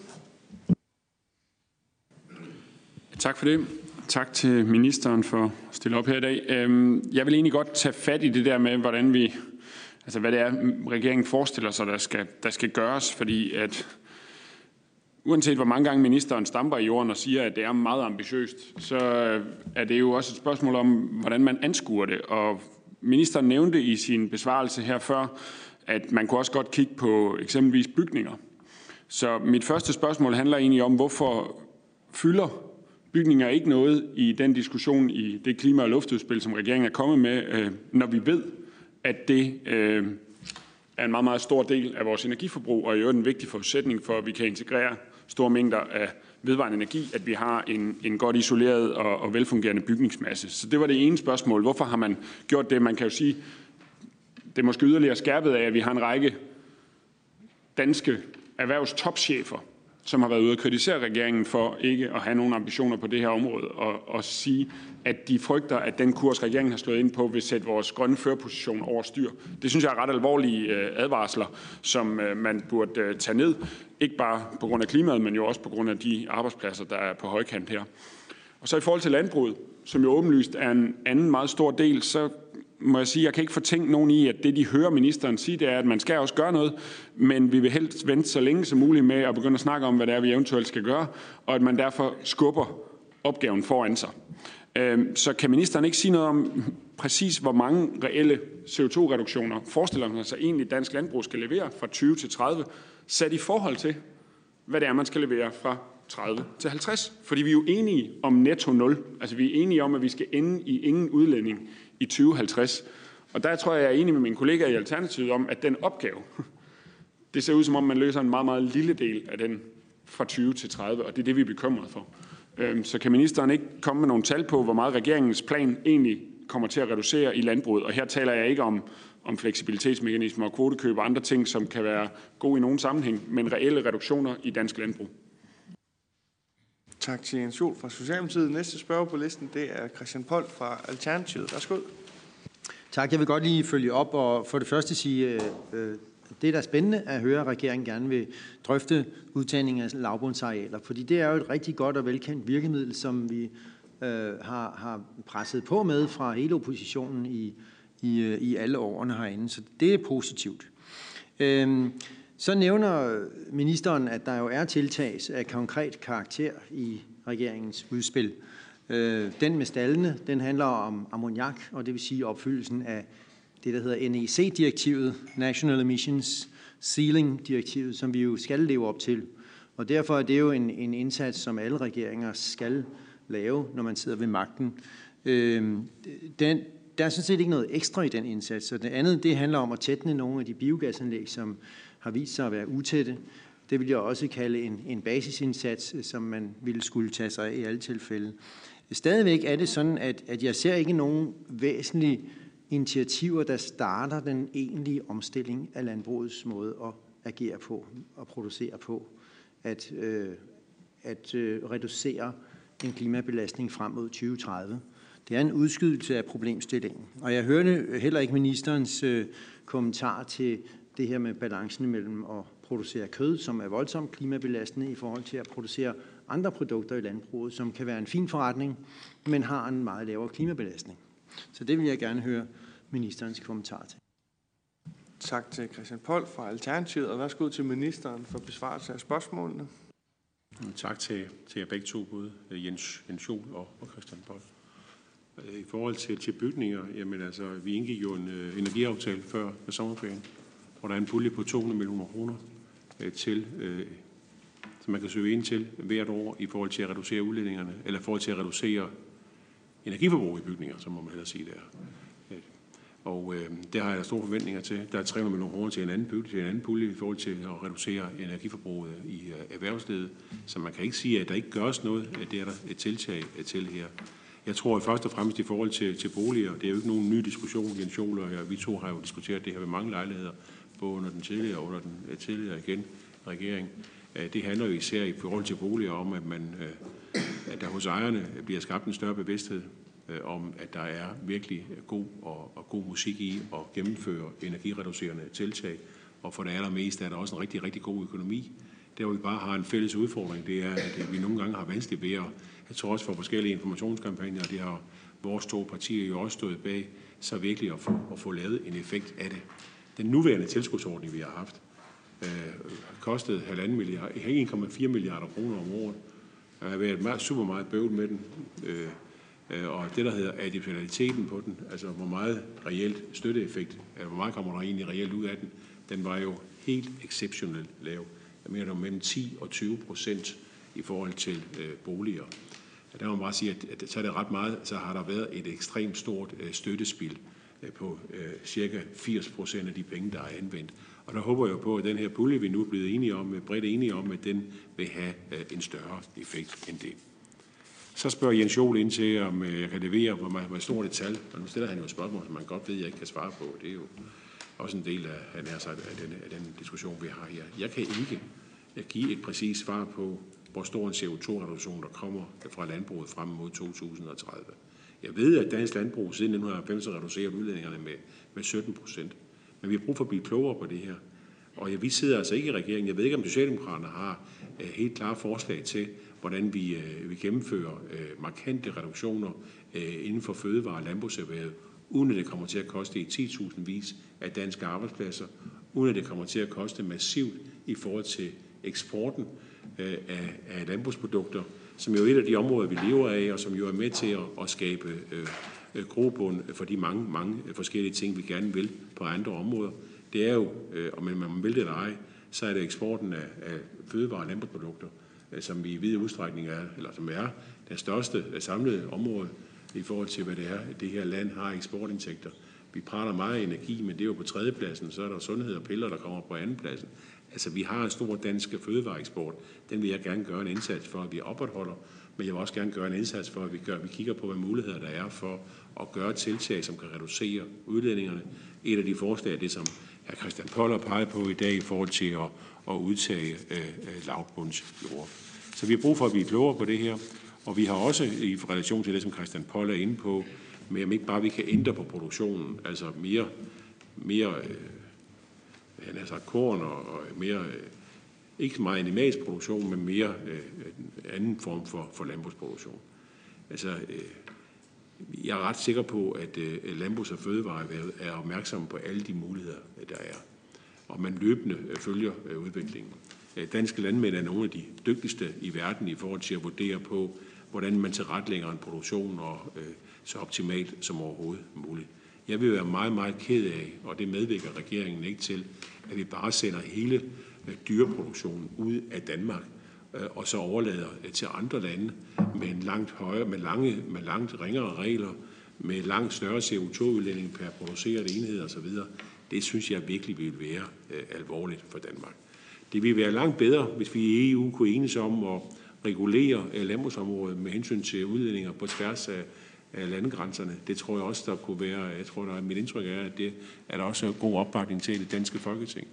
Tak for det. Tak til ministeren for at stille op her i dag. Øhm, jeg vil egentlig godt tage fat i det der med, hvordan vi, altså hvad det er, regeringen forestiller sig, der skal, der skal gøres, fordi at uanset hvor mange gange ministeren stamper i jorden og siger, at det er meget ambitiøst, så er det jo også et spørgsmål om, hvordan man anskuer det. Og ministeren nævnte i sin besvarelse her før, at man kunne også godt kigge på eksempelvis bygninger. Så mit første spørgsmål handler egentlig om, hvorfor fylder bygninger ikke noget i den diskussion i det klima- og luftudspil, som regeringen er kommet med, øh, når vi ved, at det øh, er en meget, meget stor del af vores energiforbrug, og i øvrigt en vigtig forudsætning for, at vi kan integrere store mængder af vedvarende energi, at vi har en, en godt isoleret og, og velfungerende bygningsmasse. Så det var det ene spørgsmål. Hvorfor har man gjort det? Man kan jo sige, det er måske yderligere skærpet af, at vi har en række danske erhvervstopchefer, som har været ude og kritisere regeringen for ikke at have nogen ambitioner på det her område, og, og sige, at de frygter, at den kurs, regeringen har slået ind på, vil sætte vores grønne førerposition over styr. Det synes jeg er ret alvorlige øh, advarsler, som øh, man burde øh, tage ned. Ikke bare på grund af klimaet, men jo også på grund af de arbejdspladser, der er på højkant her. Og så i forhold til landbruget, som jo åbenlyst er en anden meget stor del, så må jeg sige, jeg kan ikke fortænke nogen i, at det, de hører ministeren sige, det er, at man skal også gøre noget, men vi vil helst vente så længe som muligt med at begynde at snakke om, hvad det er, vi eventuelt skal gøre, og at man derfor skubber opgaven foran sig. Øhm, så kan ministeren ikke sige noget om præcis, hvor mange reelle CO2-reduktioner forestiller man sig egentlig, dansk landbrug skal levere fra 20 til 30, sat i forhold til, hvad det er, man skal levere fra 30 til 50? Fordi vi er jo enige om netto 0. Altså vi er enige om, at vi skal ende i ingen udlænding i 2050. Og der tror jeg, jeg er enig med mine kollegaer i Alternativet om, at den opgave, det ser ud som om, man løser en meget, meget lille del af den fra 20 til 30, og det er det, vi er bekymret for. Øhm, så kan ministeren ikke komme med nogle tal på, hvor meget regeringens plan egentlig kommer til at reducere i landbruget? Og her taler jeg ikke om, om fleksibilitetsmekanismer og kvotekøb og andre ting, som kan være gode i nogen sammenhæng, men reelle reduktioner i dansk landbrug. Tak til Jens Jol fra Socialdemokratiet. Næste spørger på listen, det er Christian Pold fra Alternativet. Værsgo. Tak. Jeg vil godt lige følge op og for det første sige, øh, øh, det er da spændende at høre, at regeringen gerne vil drøfte udtagning af lavbundsarealer, fordi det er jo et rigtig godt og velkendt virkemiddel, som vi øh, har, har presset på med fra hele oppositionen i, i, øh, i alle årene herinde, så det er positivt. Øh, så nævner ministeren, at der jo er tiltag af konkret karakter i regeringens udspil. Øh, den med stallene, den handler om ammoniak, og det vil sige opfyldelsen af det, der hedder NEC-direktivet, National Emissions Ceiling-direktivet, som vi jo skal leve op til. Og derfor er det jo en, en indsats, som alle regeringer skal lave, når man sidder ved magten. Øh, den, der er sådan set ikke noget ekstra i den indsats. Så det andet, det handler om at tætne nogle af de biogasanlæg, som har vist sig at være utætte. Det vil jeg også kalde en, en basisindsats, øh, som man ville skulle tage sig af i alle tilfælde. Stadigvæk er det sådan, at, at jeg ser ikke nogen væsentlige initiativer, der starter den egentlige omstilling af landbrugets måde at agere på og producere på. At, øh, at øh, reducere en klimabelastning frem mod 2030. Det er en udskydelse af problemstillingen. Og jeg hørte heller ikke ministerens øh, kommentar til det her med balancen mellem at producere kød, som er voldsomt klimabelastende i forhold til at producere andre produkter i landbruget, som kan være en fin forretning, men har en meget lavere klimabelastning. Så det vil jeg gerne høre ministerens kommentar til. Tak til Christian Pold fra Alternativet, og værsgo til ministeren for besvarelse af spørgsmålene. Tak til, til jer begge to, både Jens, Jens Jol og, og Christian Pold. I forhold til, til bygninger, jamen altså, vi indgik jo en uh, energiaftale før sommerferien, hvor der er en pulje på 200 millioner kroner øh, til, øh, som man kan søge ind til hvert år i forhold til at reducere udledningerne, eller i forhold til at reducere energiforbrug i bygninger, så må man hellere sige der. Øh, og øh, det har jeg store forventninger til. Der er 300 millioner kroner til en anden pulje, til en anden pulje i forhold til at reducere energiforbruget i øh, erhvervslivet. Så man kan ikke sige, at der ikke gøres noget. At Det er der et tiltag til her. Jeg tror først og fremmest i forhold til, til boliger, det er jo ikke nogen ny diskussion. Jens Jol og jeg, vi to har jo diskuteret det her ved mange lejligheder, både under den tidligere og under den øh, tidligere igen regering. Øh, det handler jo især i forhold til boliger om, at, man, øh, at der hos ejerne bliver skabt en større bevidsthed om, at der er virkelig god og, og god musik i at gennemføre energireducerende tiltag. Og for det allermeste er der også en rigtig, rigtig god økonomi. Der hvor vi bare har en fælles udfordring, det er, at vi nogle gange har vanskeligt ved at, jeg tror også for forskellige informationskampagner, det har vores to partier jo også stået bag, så virkelig at få, at få lavet en effekt af det. Den nuværende tilskudsordning, vi har haft, øh, kostede 1,4 milliarder, 1,4 milliarder kroner om året. Der har været meget, super meget bøvl med den. Øh, øh og det, der hedder additionaliteten på den, altså hvor meget reelt støtteeffekt, altså hvor meget kommer der egentlig reelt ud af den, den var jo helt exceptionelt lav. Jeg mener, der var mellem 10 og 20 procent i forhold til øh, boliger. Der må man bare sige, at, at så er det ret meget, så har der været et ekstremt stort øh, støttespil Øh, på øh, cirka 80 procent af de penge, der er anvendt. Og der håber jeg på, at den her pulje, vi nu er blevet enige om, øh, bredt enige om, at den vil have en større effekt end det. Så spørger Jens Jol ind til, om jeg kan levere, hvor, meget, hvor stort et tal. Og nu stiller han jo et spørgsmål, som man godt ved, at jeg ikke kan svare på. Det er jo også en del af, han er sagt, af, den, af den diskussion, vi har her. Jeg kan ikke give et præcist svar på, hvor stor en CO2-reduktion, der kommer fra landbruget frem mod 2030. Jeg ved, at dansk landbrug siden 1990 har reduceret udledningerne med, med 17 procent. Men vi har brug for at blive klogere på det her. Og ja, vi sidder altså ikke i regeringen. Jeg ved ikke, om Socialdemokraterne har uh, helt klare forslag til, hvordan vi, uh, vi gennemfører uh, markante reduktioner uh, inden for fødevare- og landbrugserhvervet, uden at det kommer til at koste i 10.000 vis af danske arbejdspladser, uden at det kommer til at koste massivt i forhold til eksporten af, af landbrugsprodukter, som jo er et af de områder, vi lever af, og som jo er med til at, at skabe øh, grobund for de mange, mange forskellige ting, vi gerne vil på andre områder. Det er jo, øh, om man vil det eller ej, så er det eksporten af, af fødevare- og landbrugsprodukter, øh, som vi i vid udstrækning er, eller som er det største samlede område i forhold til, hvad det er, det her land har eksportindtægter. Vi prater meget energi, men det er jo på tredjepladsen, så er der sundhed og piller, der kommer på andenpladsen. Altså, vi har en stor dansk fødevareeksport. Den vil jeg gerne gøre en indsats for, at vi opretholder. Men jeg vil også gerne gøre en indsats for, at vi, gør, at vi kigger på, hvad muligheder der er for at gøre tiltag, som kan reducere udledningerne. Et af de forslag er det, som hr. Christian Poller peger på i dag i forhold til at, at udtage øh, øh lavbundsjord. Så vi har brug for at blive klogere på det her. Og vi har også i relation til det, som Christian Poller er inde på, med om ikke bare vi kan ændre på produktionen, altså mere, mere øh, han har sagt korn og, og mere, øh, ikke så meget animalsk produktion, men mere øh, anden form for, for landbrugsproduktion. Altså, øh, jeg er ret sikker på, at øh, Landbrugs- og Fødevareerhvervet er opmærksom på alle de muligheder, der er. Og man løbende øh, følger øh, udviklingen. Øh, danske landmænd er nogle af de dygtigste i verden i forhold til at vurdere på, hvordan man tilretlægger en produktion og øh, så optimalt som overhovedet muligt. Jeg vil være meget, meget ked af, og det medvirker regeringen ikke til, at vi bare sender hele øh, dyreproduktionen ud af Danmark øh, og så overlader øh, til andre lande med en langt højere, med, lange, med langt ringere regler, med langt større CO2-udledning per produceret enhed osv. Det synes jeg virkelig vil være øh, alvorligt for Danmark. Det ville være langt bedre, hvis vi i EU kunne enes om at regulere landbrugsområdet med hensyn til udledninger på tværs af landegrænserne. Det tror jeg også, der kunne være, jeg tror, der er mit indtryk er, at det er der også god opbakning til i det danske folketing.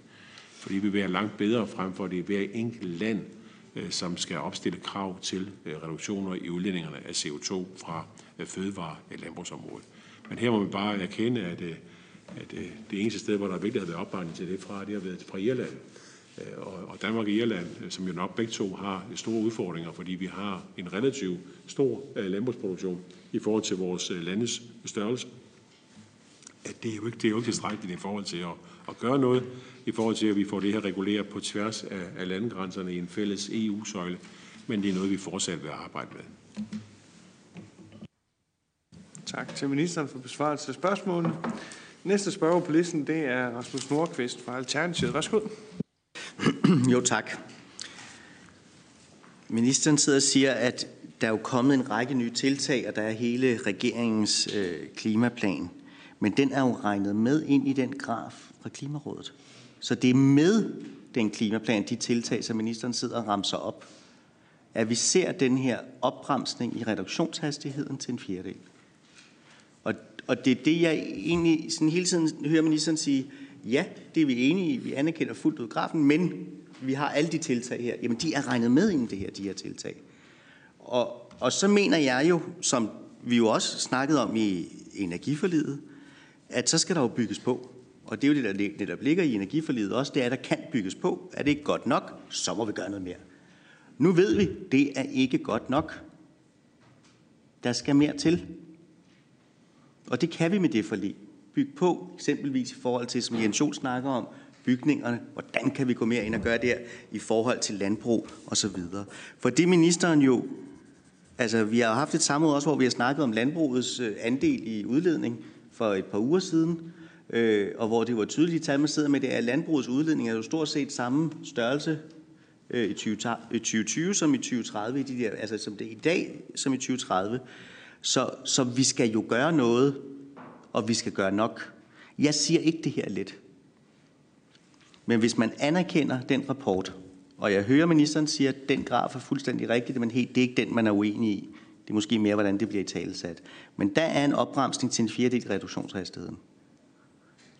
Fordi vi vil være langt bedre frem for det hver enkelt land, øh, som skal opstille krav til øh, reduktioner i udledningerne af CO2 fra øh, fødevare- og landbrugsområdet. Men her må vi bare erkende, at, at det eneste sted, hvor der virkelig har været opbakning til det fra, det har været fra Irland. Øh, og Danmark og Irland, øh, som jo nok begge to har store udfordringer, fordi vi har en relativt stor øh, landbrugsproduktion, i forhold til vores landes størrelse. At det, er jo ikke, det er jo ikke tilstrækkeligt i forhold til at, at gøre noget, i forhold til at vi får det her reguleret på tværs af, af landegrænserne i en fælles EU-søjle, men det er noget, vi fortsat vil arbejde med. Tak til ministeren for besvarelse af spørgsmålene. Næste spørger på listen, det er Rasmus Nordqvist fra Alternativet. Værsgo. Jo, tak. Ministeren sidder og siger, at der er jo kommet en række nye tiltag, og der er hele regeringens øh, klimaplan. Men den er jo regnet med ind i den graf fra Klimarådet. Så det er med den klimaplan, de tiltag, som ministeren sidder og ramser op, at vi ser den her opbremsning i reduktionshastigheden til en fjerdedel. Og, og det er det, jeg egentlig sådan hele tiden hører ministeren sige, ja, det er vi enige i, vi anerkender fuldt ud grafen, men vi har alle de tiltag her. Jamen, de er regnet med ind i det her, de her tiltag. Og, og så mener jeg jo, som vi jo også snakkede om i energiforlidet, at så skal der jo bygges på. Og det er jo det, der netop ligger i energiforlidet også, det er, at der kan bygges på. Er det ikke godt nok, så må vi gøre noget mere. Nu ved vi, det er ikke godt nok. Der skal mere til. Og det kan vi med det forlig. Bygge på, eksempelvis i forhold til, som Jens Jol snakker om, bygningerne, hvordan kan vi gå mere ind og gøre der i forhold til landbrug osv. For det ministeren jo, altså vi har haft et samråd også, hvor vi har snakket om landbrugets øh, andel i udledning for et par uger siden, øh, og hvor det var tydeligt tal, man sidder med, det er, at landbrugets udledning er jo stort set samme størrelse øh, i 2020 som i 2030, i de der, altså som det er i dag som i 2030. Så, så vi skal jo gøre noget, og vi skal gøre nok. Jeg siger ikke det her let. Men hvis man anerkender den rapport, og jeg hører ministeren sige, at den graf er fuldstændig rigtig, men helt, det er ikke den, man er uenig i. Det er måske mere, hvordan det bliver i talesat. Men der er en opbremsning til en fjerdedel reduktionshastigheden.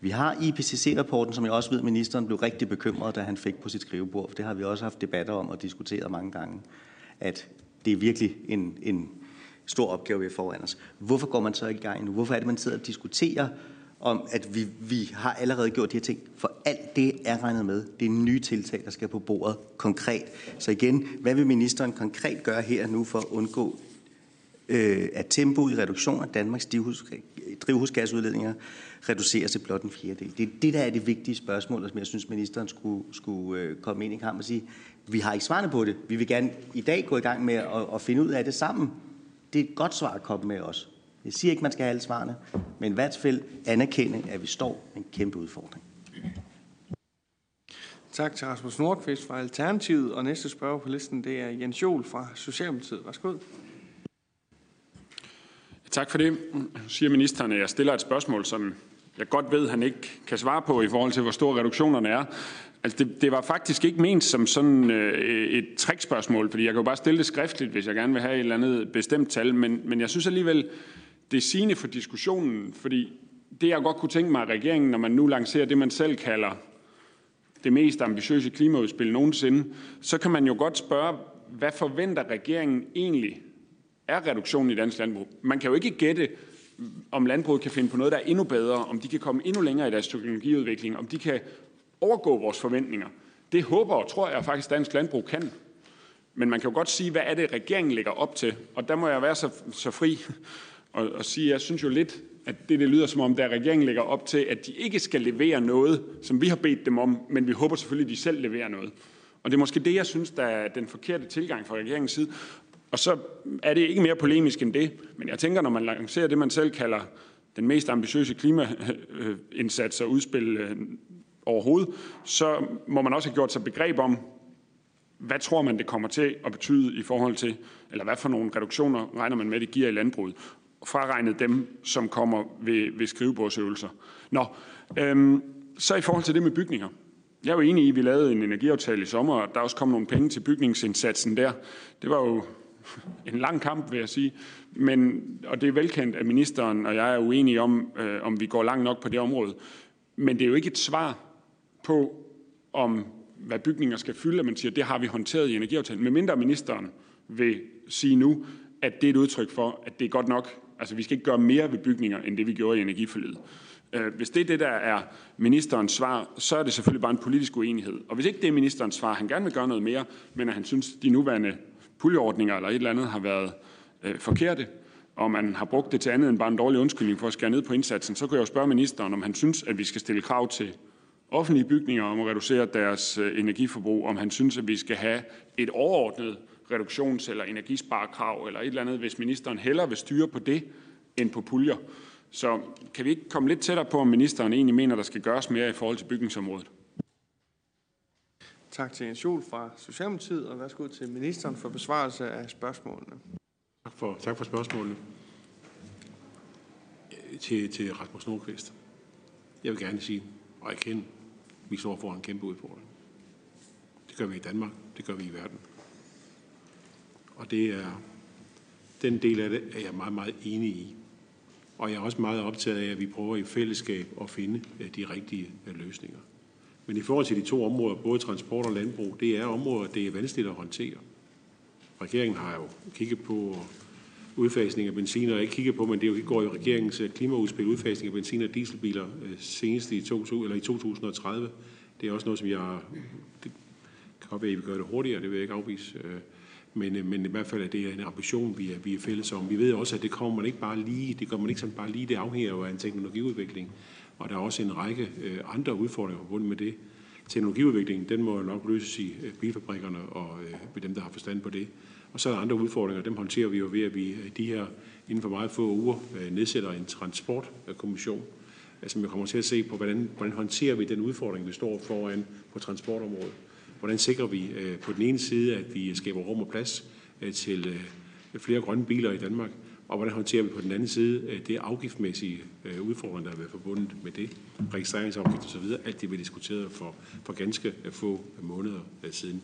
Vi har IPCC-rapporten, som jeg også ved, ministeren blev rigtig bekymret, da han fik på sit skrivebord. For det har vi også haft debatter om og diskuteret mange gange. At det er virkelig en, en stor opgave, vi har foran os. Hvorfor går man så ikke i gang nu? Hvorfor er det, man sidder og diskuterer om, at vi, vi har allerede gjort de her ting? For alt det er regnet med. Det er nye tiltag, der skal på bordet konkret. Så igen, hvad vil ministeren konkret gøre her nu for at undgå, øh, at tempoet i reduktion af Danmarks drivhusgasudledninger reduceres til blot en fjerdedel? Det er det, der er det vigtige spørgsmål, som jeg synes, ministeren skulle, skulle øh, komme ind i kamp og sige, vi har ikke svarene på det. Vi vil gerne i dag gå i gang med at, at finde ud af det sammen. Det er et godt svar at komme med os. Jeg siger ikke, man skal have alle svarene, men i hvert fald anerkende, at vi står med en kæmpe udfordring. Tak til Rasmus Nordqvist fra Alternativet, og næste spørger på listen, det er Jens Jol fra Socialdemokratiet. Værsgo. Tak for det. Siger ministeren, at jeg stiller et spørgsmål, som jeg godt ved, han ikke kan svare på i forhold til, hvor store reduktionerne er. Altså det, det var faktisk ikke ment som sådan øh, et trickspørgsmål, fordi jeg kan jo bare stille det skriftligt, hvis jeg gerne vil have et eller andet bestemt tal, men, men jeg synes alligevel, det er sigende for diskussionen, fordi det jeg godt kunne tænke mig, at regeringen, når man nu lancerer det, man selv kalder det mest ambitiøse klimaudspil nogensinde, så kan man jo godt spørge, hvad forventer regeringen egentlig er reduktionen i dansk landbrug? Man kan jo ikke gætte, om landbruget kan finde på noget, der er endnu bedre, om de kan komme endnu længere i deres teknologiudvikling, om de kan overgå vores forventninger. Det håber og tror jeg faktisk, dansk landbrug kan. Men man kan jo godt sige, hvad er det, regeringen lægger op til? Og der må jeg være så, så fri og, og sige, jeg synes jo lidt, at det, det lyder som om, der regeringen lægger op til, at de ikke skal levere noget, som vi har bedt dem om, men vi håber selvfølgelig, at de selv leverer noget. Og det er måske det, jeg synes, der er den forkerte tilgang fra regeringens side. Og så er det ikke mere polemisk end det, men jeg tænker, når man lancerer det, man selv kalder den mest ambitiøse klimaindsats og udspil øh, overhovedet, så må man også have gjort sig begreb om, hvad tror man, det kommer til at betyde i forhold til, eller hvad for nogle reduktioner regner man med, det giver i landbruget, fraregnet dem, som kommer ved, ved skrivebordsøvelser. Nå, øhm, så i forhold til det med bygninger. Jeg er jo enig i, at vi lavede en energiaftale i sommer, og der også kom nogle penge til bygningsindsatsen der. Det var jo en lang kamp, vil jeg sige. Men, og det er velkendt, at ministeren og jeg er uenige om, øh, om vi går langt nok på det område. Men det er jo ikke et svar på, om hvad bygninger skal fylde, at man siger, at det har vi håndteret i energiaftalen. Med mindre ministeren vil sige nu, at det er et udtryk for, at det er godt nok. Altså, vi skal ikke gøre mere ved bygninger, end det vi gjorde i energiforliget. Øh, hvis det er det, der er ministerens svar, så er det selvfølgelig bare en politisk uenighed. Og hvis ikke det er ministerens svar, han gerne vil gøre noget mere, men at han synes, de nuværende puljeordninger eller et eller andet har været øh, forkerte, og man har brugt det til andet end bare en dårlig undskyldning for at skære ned på indsatsen, så kan jeg jo spørge ministeren, om han synes, at vi skal stille krav til offentlige bygninger om at reducere deres øh, energiforbrug, om han synes, at vi skal have et overordnet reduktions- eller energisparekrav eller et eller andet, hvis ministeren hellere vil styre på det end på puljer. Så kan vi ikke komme lidt tættere på, om ministeren egentlig mener, der skal gøres mere i forhold til bygningsområdet? Tak til Jens Jol fra Socialdemokratiet, og værsgo til ministeren for besvarelse af spørgsmålene. Tak for, tak for spørgsmålene. Til, til Rasmus Nordqvist. Jeg vil gerne sige og erkende, vi står foran en kæmpe udfordring. Det gør vi i Danmark, det gør vi i verden. Og det er, den del af det er jeg meget, meget enig i. Og jeg er også meget optaget af, at vi prøver i fællesskab at finde de rigtige løsninger. Men i forhold til de to områder, både transport og landbrug, det er områder, det er vanskeligt at håndtere. Regeringen har jo kigget på udfasning af benzin, og ikke kigger på, men det går jo regeringens øh, klimaudspil, udfasning af benzin- og dieselbiler øh, senest i, 2000, eller i 2030. Det er også noget, som jeg... Det kan godt være, at vi gør det hurtigere, det vil jeg ikke afvise. Øh, men, men i hvert fald er det en ambition, vi er, vi er fælles om. Vi ved også, at det kommer man ikke bare lige, det kommer man ikke sådan bare lige, det afhænger jo af en teknologiudvikling. Og der er også en række andre udfordringer forbundet med det. Teknologiudviklingen, den må nok løses i bilfabrikkerne og ved dem, der har forstand på det. Og så er der andre udfordringer, dem håndterer vi jo ved, at vi de her inden for meget få uger øh, nedsætter en transportkommission, altså, som jo kommer til at se på, hvordan, hvordan håndterer vi den udfordring, vi står foran på transportområdet. Hvordan sikrer vi øh, på den ene side, at vi skaber rum og plads øh, til flere grønne biler i Danmark, og hvordan håndterer vi på den anden side det afgiftsmæssige udfordring, der har været forbundet med det, registreringsafgift osv., alt det vi diskuterede for, for ganske få måneder siden.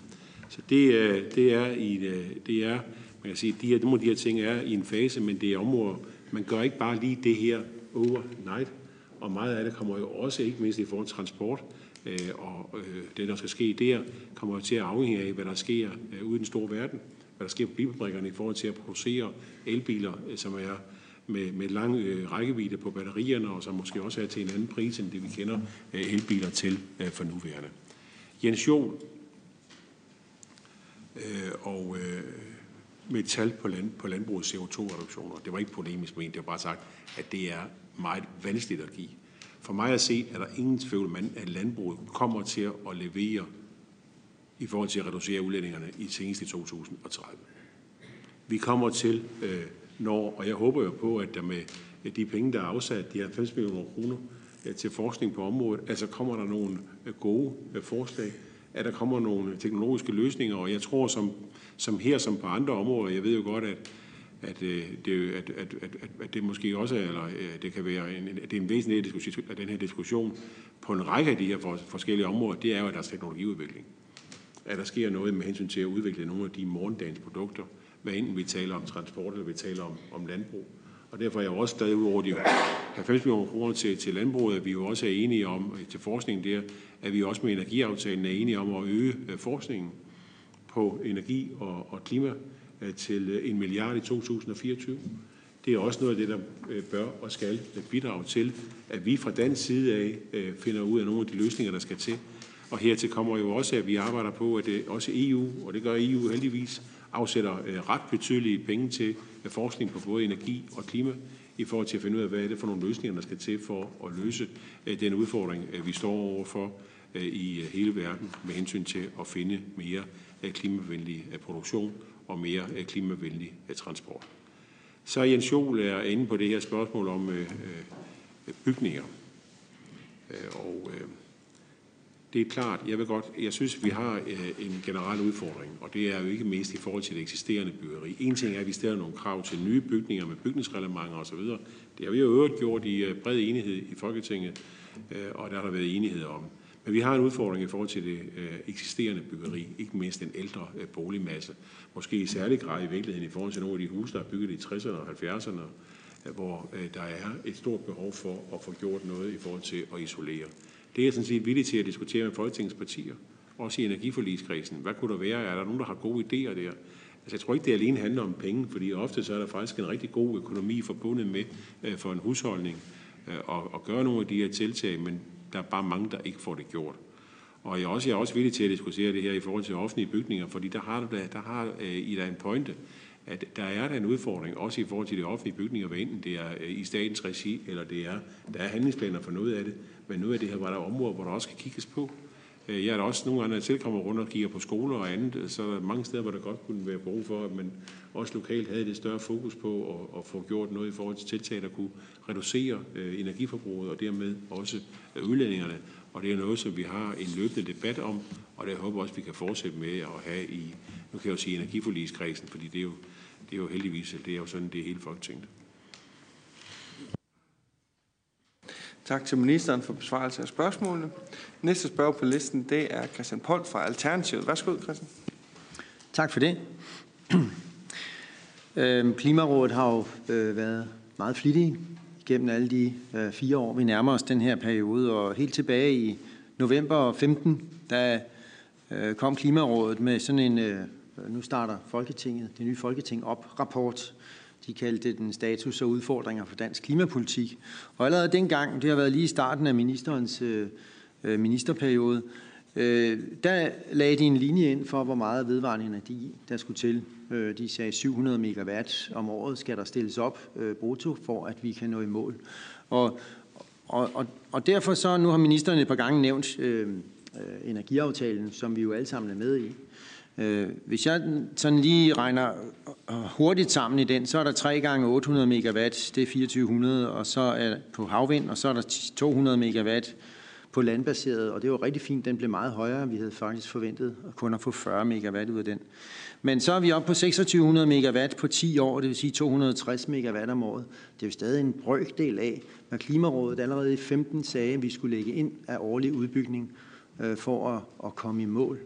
Så det, øh, det er, i, øh, det er man kan sige, de her, nogle af de her ting er i en fase, men det er områder, man gør ikke bare lige det her overnight, og meget af det kommer jo også, ikke mindst i forhold til transport, øh, og det, der skal ske der, kommer jo til at afhænge af, hvad der sker ude i den store verden hvad der sker på bilfabrikkerne i forhold til at producere elbiler, som er med, med lang øh, rækkevidde på batterierne, og som måske også er til en anden pris, end det vi kender øh, elbiler til øh, for nuværende. Jens Jol øh, og øh, med et tal på, land, på landbrugets CO2-reduktioner. Det var ikke polemisk ment, det var bare sagt, at det er meget vanskeligt at give. For mig at se, er der ingen tvivl om, at landbruget kommer til at levere i forhold til at reducere udlændingerne i senest i 2030. Vi kommer til, øh, når, og jeg håber jo på, at der med øh, de penge, der er afsat, de 90 millioner kroner øh, til forskning på området, altså kommer der nogle øh, gode forslag, at der kommer nogle teknologiske løsninger, og jeg tror, som, som her som på andre områder, jeg ved jo godt, at at, øh, det, at, at, at, at det måske også eller øh, det kan være en, det er en væsentlig diskussion, af den her diskussion på en række af de her forskellige områder, det er jo, at der er teknologiudvikling at der sker noget med hensyn til at udvikle nogle af de morgendagens produkter, hvad enten vi taler om transport eller vi taler om, om landbrug. Og derfor er jeg også stadig ud over de 90 millioner kroner til, til landbruget, at vi jo også er enige om, til forskningen der, at vi også med energiaftalen er enige om at øge øh, forskningen på energi og, og klima øh, til øh, en milliard i 2024. Det er også noget af det, der bør og skal bidrage til, at vi fra dansk side af finder ud af nogle af de løsninger, der skal til, og hertil kommer jo også, at vi arbejder på, at det også EU, og det gør EU heldigvis, afsætter ret betydelige penge til forskning på både energi og klima, i forhold til at finde ud af, hvad er det for nogle løsninger, der skal til for at løse øh, den udfordring, øh, vi står overfor øh, i hele verden med hensyn til at finde mere klimavenlig produktion og mere klimavenlig transport. Så Jens Jol er inde på det her spørgsmål om bygninger. Og det er klart, jeg vil godt, jeg synes, vi har øh, en generel udfordring, og det er jo ikke mest i forhold til det eksisterende byggeri. En ting er, at vi stiller nogle krav til nye bygninger med bygningsreglementer osv. Det har vi jo øvrigt gjort i øh, bred enighed i Folketinget, øh, og der har der været enighed om. Men vi har en udfordring i forhold til det eksisterende byggeri, ikke mindst den ældre boligmasse. Måske i særlig grad i virkeligheden i forhold til nogle af de huse, der er bygget i 60'erne og 70'erne, hvor der er et stort behov for at få gjort noget i forhold til at isolere. Det er jeg sådan set villig til at diskutere med Folketingets partier, også i energiforligskredsen. Hvad kunne der være? Er der nogen, der har gode idéer der? Altså, jeg tror ikke, det alene handler om penge, fordi ofte så er der faktisk en rigtig god økonomi forbundet med øh, for en husholdning øh, at, at gøre nogle af de her tiltag, men der er bare mange, der ikke får det gjort. Og jeg er også, jeg er også villig til at diskutere det her i forhold til offentlige bygninger, fordi der har, der, der har øh, I da en pointe, at der er der en udfordring, også i forhold til de offentlige bygninger, hvad enten det er øh, i statens regi, eller det er, der er handlingsplaner for noget af det, men noget af det her var der områder, hvor der også skal kigges på. Øh, jeg er der også nogle gange, når kommer rundt og kigger på skoler og andet, så er der mange steder, hvor der godt kunne være brug for, at man også lokalt havde det større fokus på at, at få gjort noget i forhold til tiltag, der kunne reducere øh, energiforbruget og dermed også øh, udlændingerne. Og det er noget, som vi har en løbende debat om, og det håber også, vi kan fortsætte med at have i, nu kan jeg jo sige energiforligskredsen, fordi det er jo, det er jo heldigvis, det er jo sådan, det er hele Folketinget. Tak til ministeren for besvarelse af spørgsmålene. Næste spørger på listen, det er Christian Pold fra Alternativet. Værsgo, Christian. Tak for det. Øhm, Klimarådet har jo øh, været meget flittige gennem alle de øh, fire år, vi nærmer os den her periode. Og helt tilbage i november 15, der øh, kom Klimarådet med sådan en, nu starter Folketinget, det nye Folketing op, rapport, de kaldte den status og udfordringer for dansk klimapolitik. Og allerede dengang, det har været lige i starten af ministerens øh, øh, ministerperiode, øh, der lagde de en linje ind for, hvor meget vedvarende energi der skulle til. Øh, de sagde 700 megawatt om året skal der stilles op øh, brutto, for at vi kan nå i mål. Og, og, og, og derfor så, nu har ministeren et par gange nævnt øh, øh, energiaftalen, som vi jo alle sammen er med i. Øh, hvis jeg sådan lige regner øh, hurtigt sammen i den, så er der 3 gange 800 megawatt, det er 2400, og så er på havvind, og så er der 200 megawatt på landbaseret, og det var rigtig fint, den blev meget højere. Vi havde faktisk forventet at kun at få 40 megawatt ud af den. Men så er vi oppe på 2600 megawatt på 10 år, det vil sige 260 megawatt om året. Det er jo stadig en brøkdel af, hvad Klimarådet allerede i 15 sagde, vi skulle lægge ind af årlig udbygning øh, for at komme i mål.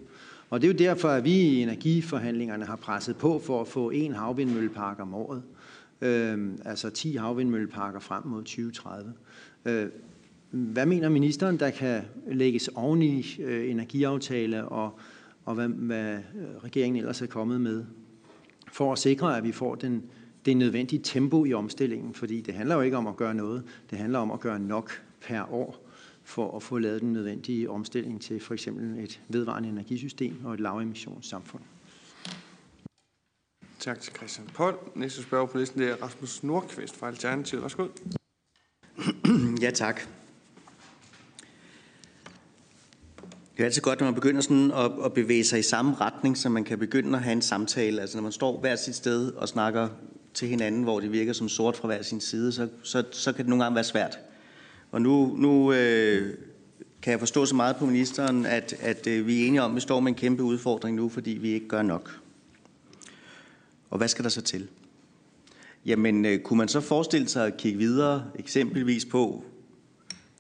Og det er jo derfor, at vi i energiforhandlingerne har presset på for at få en havvindmøllepark om året. Øh, altså 10 havvindmølleparker frem mod 2030. Øh, hvad mener ministeren, der kan lægges oven i øh, energiaftale, og, og hvad, hvad øh, regeringen ellers er kommet med, for at sikre, at vi får den, det nødvendige tempo i omstillingen? Fordi det handler jo ikke om at gøre noget, det handler om at gøre nok per år for at få lavet den nødvendige omstilling til for eksempel et vedvarende energisystem og et lavemissionssamfund. Tak til Christian Pold. Næste spørger på listen det er Rasmus Nordqvist fra Alternativet. Værsgo. Ja, tak. Det er altid godt, når man begynder sådan at, at bevæge sig i samme retning, så man kan begynde at have en samtale. Altså når man står hver sit sted og snakker til hinanden, hvor det virker som sort fra hver sin side, så, så, så kan det nogle gange være svært. Og nu, nu øh, kan jeg forstå så meget på ministeren, at, at øh, vi er enige om, at vi står med en kæmpe udfordring nu, fordi vi ikke gør nok. Og hvad skal der så til? Jamen, øh, kunne man så forestille sig at kigge videre, eksempelvis på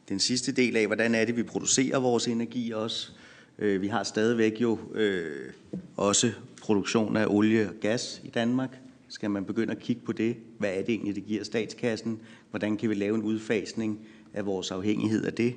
den sidste del af, hvordan er det, vi producerer vores energi også? Øh, vi har stadigvæk jo øh, også produktion af olie og gas i Danmark. Skal man begynde at kigge på det? Hvad er det egentlig, det giver statskassen? Hvordan kan vi lave en udfasning af vores afhængighed af det?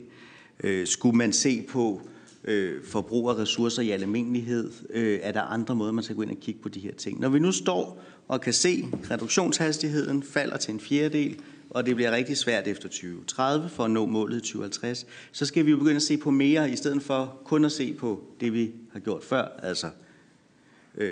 Øh, skulle man se på øh, forbrug af ressourcer i almindelighed? Øh, er der andre måder, man skal gå ind og kigge på de her ting? Når vi nu står og kan se, at reduktionshastigheden falder til en fjerdedel, og det bliver rigtig svært efter 2030 for at nå målet i 2050, så skal vi jo begynde at se på mere, i stedet for kun at se på det, vi har gjort før, altså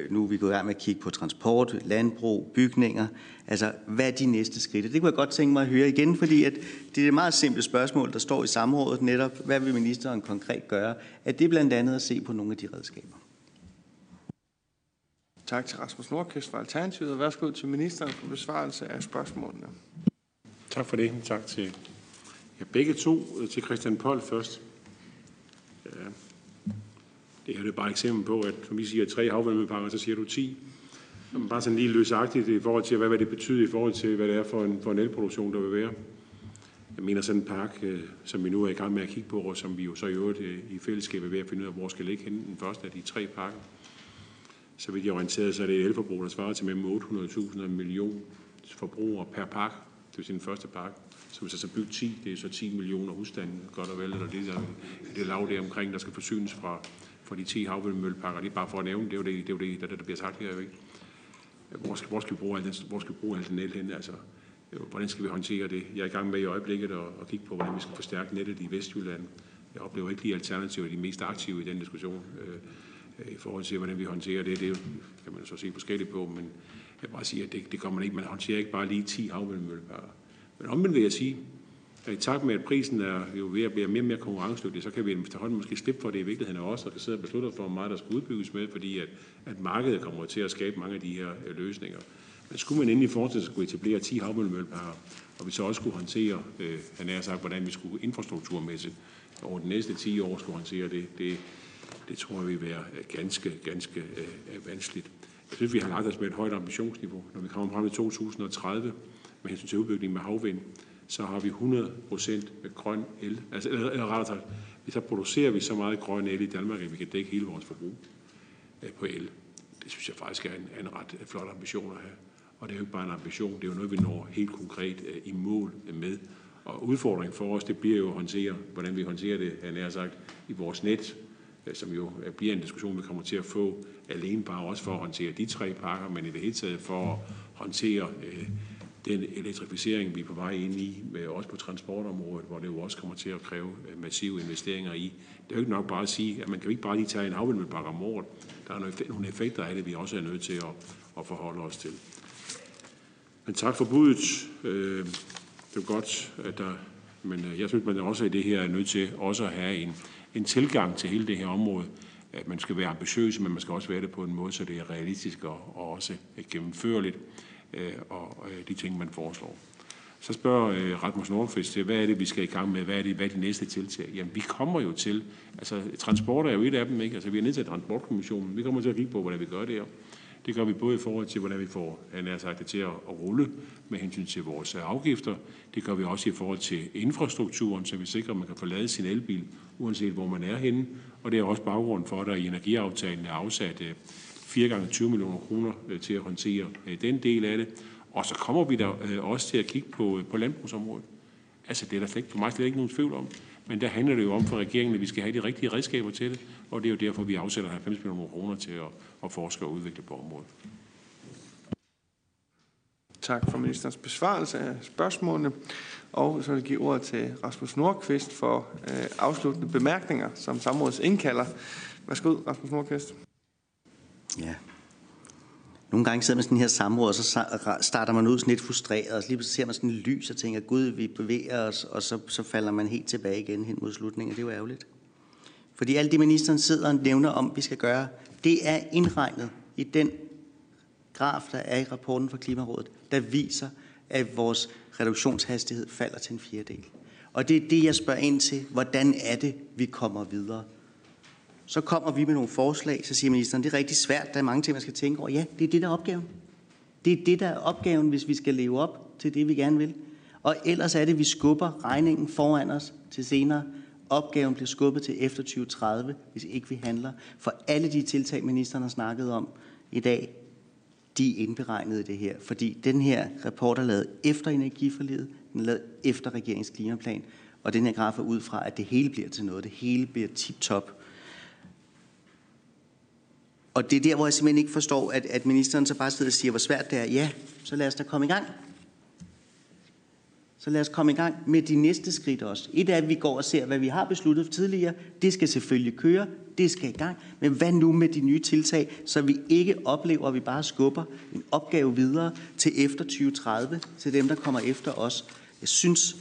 nu er vi gået i gang med at kigge på transport, landbrug, bygninger. Altså, hvad er de næste skridt? Det kunne jeg godt tænke mig at høre igen, fordi at det er et meget simpelt spørgsmål, der står i samrådet netop. Hvad vil ministeren konkret gøre? Er det blandt andet at se på nogle af de redskaber? Tak til Rasmus Nordkvist fra Alternativet, og værsgo til ministeren for besvarelse af spørgsmålene. Tak for det. Tak til ja, begge to. Til Christian Pold først. Det er jo bare et eksempel på, at når vi siger tre havvindmølleparker, så siger du 10. Bare sådan lige løsagtigt i forhold til, hvad, det betyder i forhold til, hvad det er for en, for en elproduktion, der vil være. Jeg mener sådan en park, øh, som vi nu er i gang med at kigge på, og som vi jo så i øvrigt øh, i fællesskab er ved at finde ud af, hvor skal ligge henne den første af de tre parker. Så vidt jeg orienteret, så er det et elforbrug, der svarer til mellem 800.000 og million forbrugere per park. Det vil sige den første park. Så hvis jeg så bygger 10, det er så 10 millioner husstande, godt og vel, eller det, der, det lav der omkring, der skal forsynes fra, for de 10 havvindmølleparker. Det er bare for at nævne, det er jo det, det, er jo det der, der bliver sagt her. Ikke? Hvor, skal, hvor, skal vi bruge al den, hvor skal vi bruge al den el hen? Altså, øh, hvordan skal vi håndtere det? Jeg er i gang med i øjeblikket at, at kigge på, hvordan vi skal forstærke nettet i Vestjylland. Jeg oplever ikke lige alternativer de mest aktive i den diskussion. Øh, I forhold til, hvordan vi håndterer det, det kan man så se forskelligt på, men jeg vil bare sige, at det, det kommer man ikke. Man håndterer ikke bare lige 10 havvindmølleparker. Men omvendt vil jeg sige, i takt med, at prisen er jo ved at blive mere og mere konkurrencedygtig, så kan vi efterhånden måske slippe for det i virkeligheden også, og kan sidde og beslutte for, hvor meget der skal udbygges med, fordi at, at markedet kommer til at skabe mange af de her øh, løsninger. Men skulle man endelig fortsætte skulle etablere 10 havmøllemølleparker, og vi så også skulle håndtere, øh, han har sagt, hvordan vi skulle infrastrukturmæssigt over de næste 10 år skulle håndtere det, det, det tror jeg vil være øh, ganske, ganske øh, øh, vanskeligt. Jeg synes, vi har lagt os med et højt ambitionsniveau, når vi kommer frem til 2030 med hensyn til udbygning med havvind så har vi 100% grøn el. Altså, eller, eller rettere sagt, så producerer vi så meget grøn el i Danmark, at vi kan dække hele vores forbrug øh, på el. Det synes jeg faktisk er en, en ret øh, flot ambition at have. Og det er jo ikke bare en ambition, det er jo noget, vi når helt konkret øh, i mål med. Og udfordringen for os, det bliver jo at håndtere, hvordan vi håndterer det, han har sagt, i vores net, som jo bliver en diskussion, vi kommer til at få alene bare også for at håndtere de tre pakker, men i det hele taget for at håndtere øh, den elektrificering, vi er på vej ind i, med også på transportområdet, hvor det jo også kommer til at kræve øh, massive investeringer i. Det er jo ikke nok bare at sige, at man kan ikke bare lige tage en havvindmøllepark om året. Der er nogle effekter af det, vi også er nødt til at, at forholde os til. Men tak for budet. Øh, det er godt, at der Men øh, jeg synes, man også i det her er nødt til også at have en, en tilgang til hele det her område. At man skal være ambitiøs, men man skal også være det på en måde, så det er realistisk og, og også gennemførligt, Øh, og øh, de ting, man foreslår. Så spørger øh, Rasmus Nordqvist til, hvad er det, vi skal i gang med? Hvad er det, hvad er de næste tiltag? Jamen, vi kommer jo til, altså transport er jo et af dem, ikke? Altså, vi har nedsat transportkommissionen. Vi kommer til at kigge på, hvordan vi gør det her. Det gør vi både i forhold til, hvordan vi får nær sagt, det til at rulle med hensyn til vores øh, afgifter. Det gør vi også i forhold til infrastrukturen, så vi sikrer, at man kan få lavet sin elbil, uanset hvor man er henne. Og det er også baggrunden for, at der i energiaftalen er afsat 4 gange 20 millioner kroner øh, til at håndtere øh, den del af det. Og så kommer vi der øh, også til at kigge på, på landbrugsområdet. Altså det er der slet, for mig slet ikke nogen tvivl om. Men der handler det jo om for regeringen, at vi skal have de rigtige redskaber til det, og det er jo derfor, vi afsætter 90 millioner kroner til at, at forske og udvikle på området. Tak for ministerens besvarelse af spørgsmålene. Og så vil jeg give ordet til Rasmus Nordqvist for øh, afsluttende bemærkninger som samrådets indkalder. Værsgo, Rasmus Nordqvist. Ja. Nogle gange sidder man sådan her samråd, og så starter man ud sådan lidt frustreret, og så lige ser man sådan en lys og tænker, gud, vi bevæger os, og så, så falder man helt tilbage igen hen mod slutningen. Det er jo ærgerligt. Fordi alt det, ministeren sidder og nævner om, vi skal gøre, det er indregnet i den graf, der er i rapporten fra Klimarådet, der viser, at vores reduktionshastighed falder til en fjerdedel. Og det er det, jeg spørger ind til. Hvordan er det, vi kommer videre? Så kommer vi med nogle forslag, så siger ministeren, det er rigtig svært, der er mange ting, man skal tænke over. Ja, det er det, der er opgaven. Det er det, der er opgaven, hvis vi skal leve op til det, vi gerne vil. Og ellers er det, at vi skubber regningen foran os til senere. Opgaven bliver skubbet til efter 2030, hvis ikke vi handler. For alle de tiltag, ministeren har snakket om i dag, de er indberegnet i det her. Fordi den her rapport er lavet efter energiforlidet, den er lavet efter regeringens klimaplan, og den her graf er ud fra, at det hele bliver til noget. Det hele bliver tip-top. Og det er der, hvor jeg simpelthen ikke forstår, at, at ministeren så bare sidder og siger, hvor svært det er. Ja, så lad os da komme i gang. Så lad os komme i gang med de næste skridt også. Et er, at vi går og ser, hvad vi har besluttet tidligere. Det skal selvfølgelig køre. Det skal i gang. Men hvad nu med de nye tiltag, så vi ikke oplever, at vi bare skubber en opgave videre til efter 2030, til dem, der kommer efter os. Jeg synes,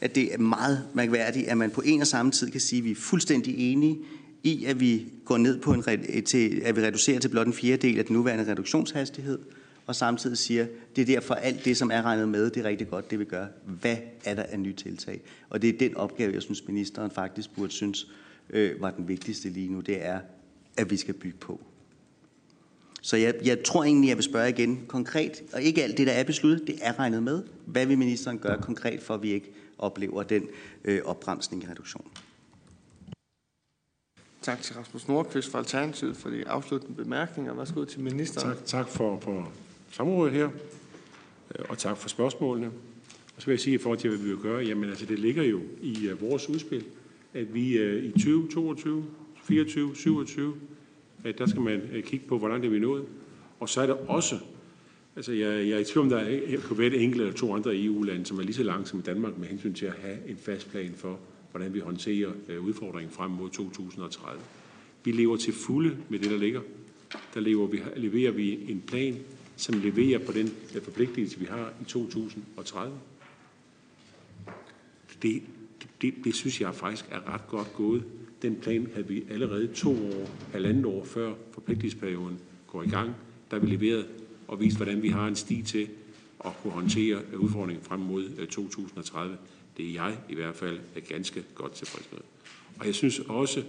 at det er meget mærkværdigt, at man på en og samme tid kan sige, at vi er fuldstændig enige i, at vi går ned på en, til, at vi reducerer til blot en fjerdedel af den nuværende reduktionshastighed, og samtidig siger, det er derfor alt det, som er regnet med, det er rigtig godt, det vi gør. Hvad er der af nye tiltag? Og det er den opgave, jeg synes, ministeren faktisk burde synes øh, var den vigtigste lige nu, det er, at vi skal bygge på. Så jeg, jeg tror egentlig, jeg vil spørge igen konkret, og ikke alt det, der er besluttet, det er regnet med. Hvad vil ministeren gøre konkret, for at vi ikke oplever den øh, opbremsning i reduktionen? Tak til Rasmus Nordqvist fra Alternativet for de afsluttende bemærkninger. Værsgo til ministeren. Tak, tak for, for samrådet her, øh, og tak for spørgsmålene. Og så vil jeg sige i forhold til, hvad vi vil gøre, jamen altså det ligger jo i uh, vores udspil, at vi uh, i 2022, 24, 27, at der skal man uh, kigge på, hvordan det er vi nået. Og så er der også, altså jeg, jeg er i tvivl om, der er, kunne være et enkelt eller to andre EU-lande, som er lige så langt som Danmark med hensyn til at have en fast plan for, hvordan vi håndterer øh, udfordringen frem mod 2030. Vi lever til fulde med det, der ligger. Der lever vi, leverer vi en plan, som leverer på den øh, forpligtelse, vi har i 2030. Det, det, det synes jeg faktisk er ret godt gået. Den plan havde vi allerede to år, halvandet år før forpligtelsesperioden går i gang, der vi leveret og vist, hvordan vi har en sti til at kunne håndtere øh, udfordringen frem mod 2030. Det er jeg i hvert fald er ganske godt tilfreds med. Og jeg synes også,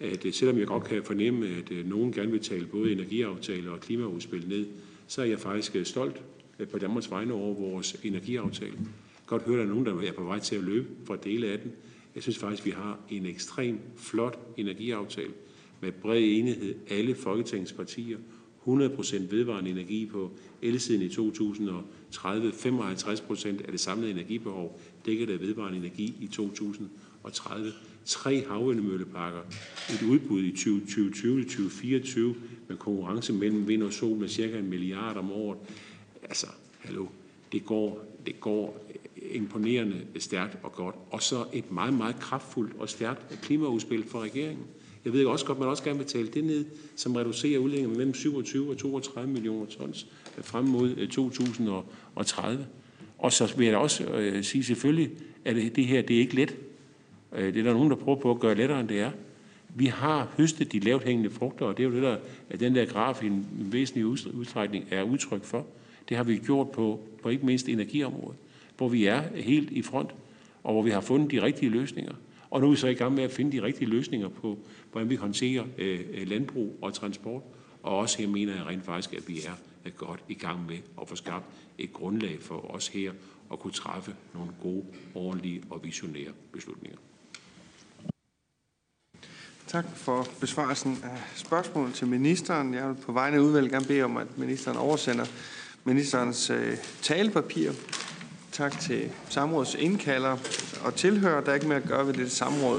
at øh, selvom jeg godt kan fornemme, at øh, nogen gerne vil tale både energiaftale og klimaudspil ned, så er jeg faktisk øh, stolt på Danmarks vegne over vores energiaftale. Godt høre, at der er nogen, der er på vej til at løbe fra dele af den. Jeg synes faktisk, at vi har en ekstrem flot energiaftale med bred enighed, alle Folketingets partier, 100% vedvarende energi på elsiden i 2030, 55% af det samlede energibehov dækket af vedvarende energi i 2030. Tre havvindmølleparker, et udbud i 2020-2024 med konkurrence mellem vind og sol med cirka en milliard om året. Altså, hallo, det går, det går øh, imponerende stærkt og godt. Og så et meget, meget kraftfuldt og stærkt klimaudspil for regeringen. Jeg ved også godt, at man også gerne vil tale det ned, som reducerer udledningen med mellem 27 og 32 millioner tons øh, frem mod øh, 2030. Og så vil jeg da også øh, sige selvfølgelig, at det, her det er ikke let. Øh, det er der nogen, der prøver på at gøre lettere, end det er. Vi har høstet de lavt hængende frugter, og det er jo det, der, at den der graf i en væsentlig udstrækning er udtryk for. Det har vi gjort på, på ikke mindst energiområdet, hvor vi er helt i front, og hvor vi har fundet de rigtige løsninger. Og nu er vi så i gang med at finde de rigtige løsninger på, hvordan vi håndterer øh, landbrug og transport. Og også her mener jeg rent faktisk, at vi er godt i gang med at få skabt et grundlag for os her at kunne træffe nogle gode, ordentlige og visionære beslutninger. Tak for besvarelsen af spørgsmålet til ministeren. Jeg vil på vegne af udvalget gerne bede om, at ministeren oversender ministerens øh, talepapir. Tak til samrådets indkalder og tilhører. Der er ikke mere at gøre ved det samråd.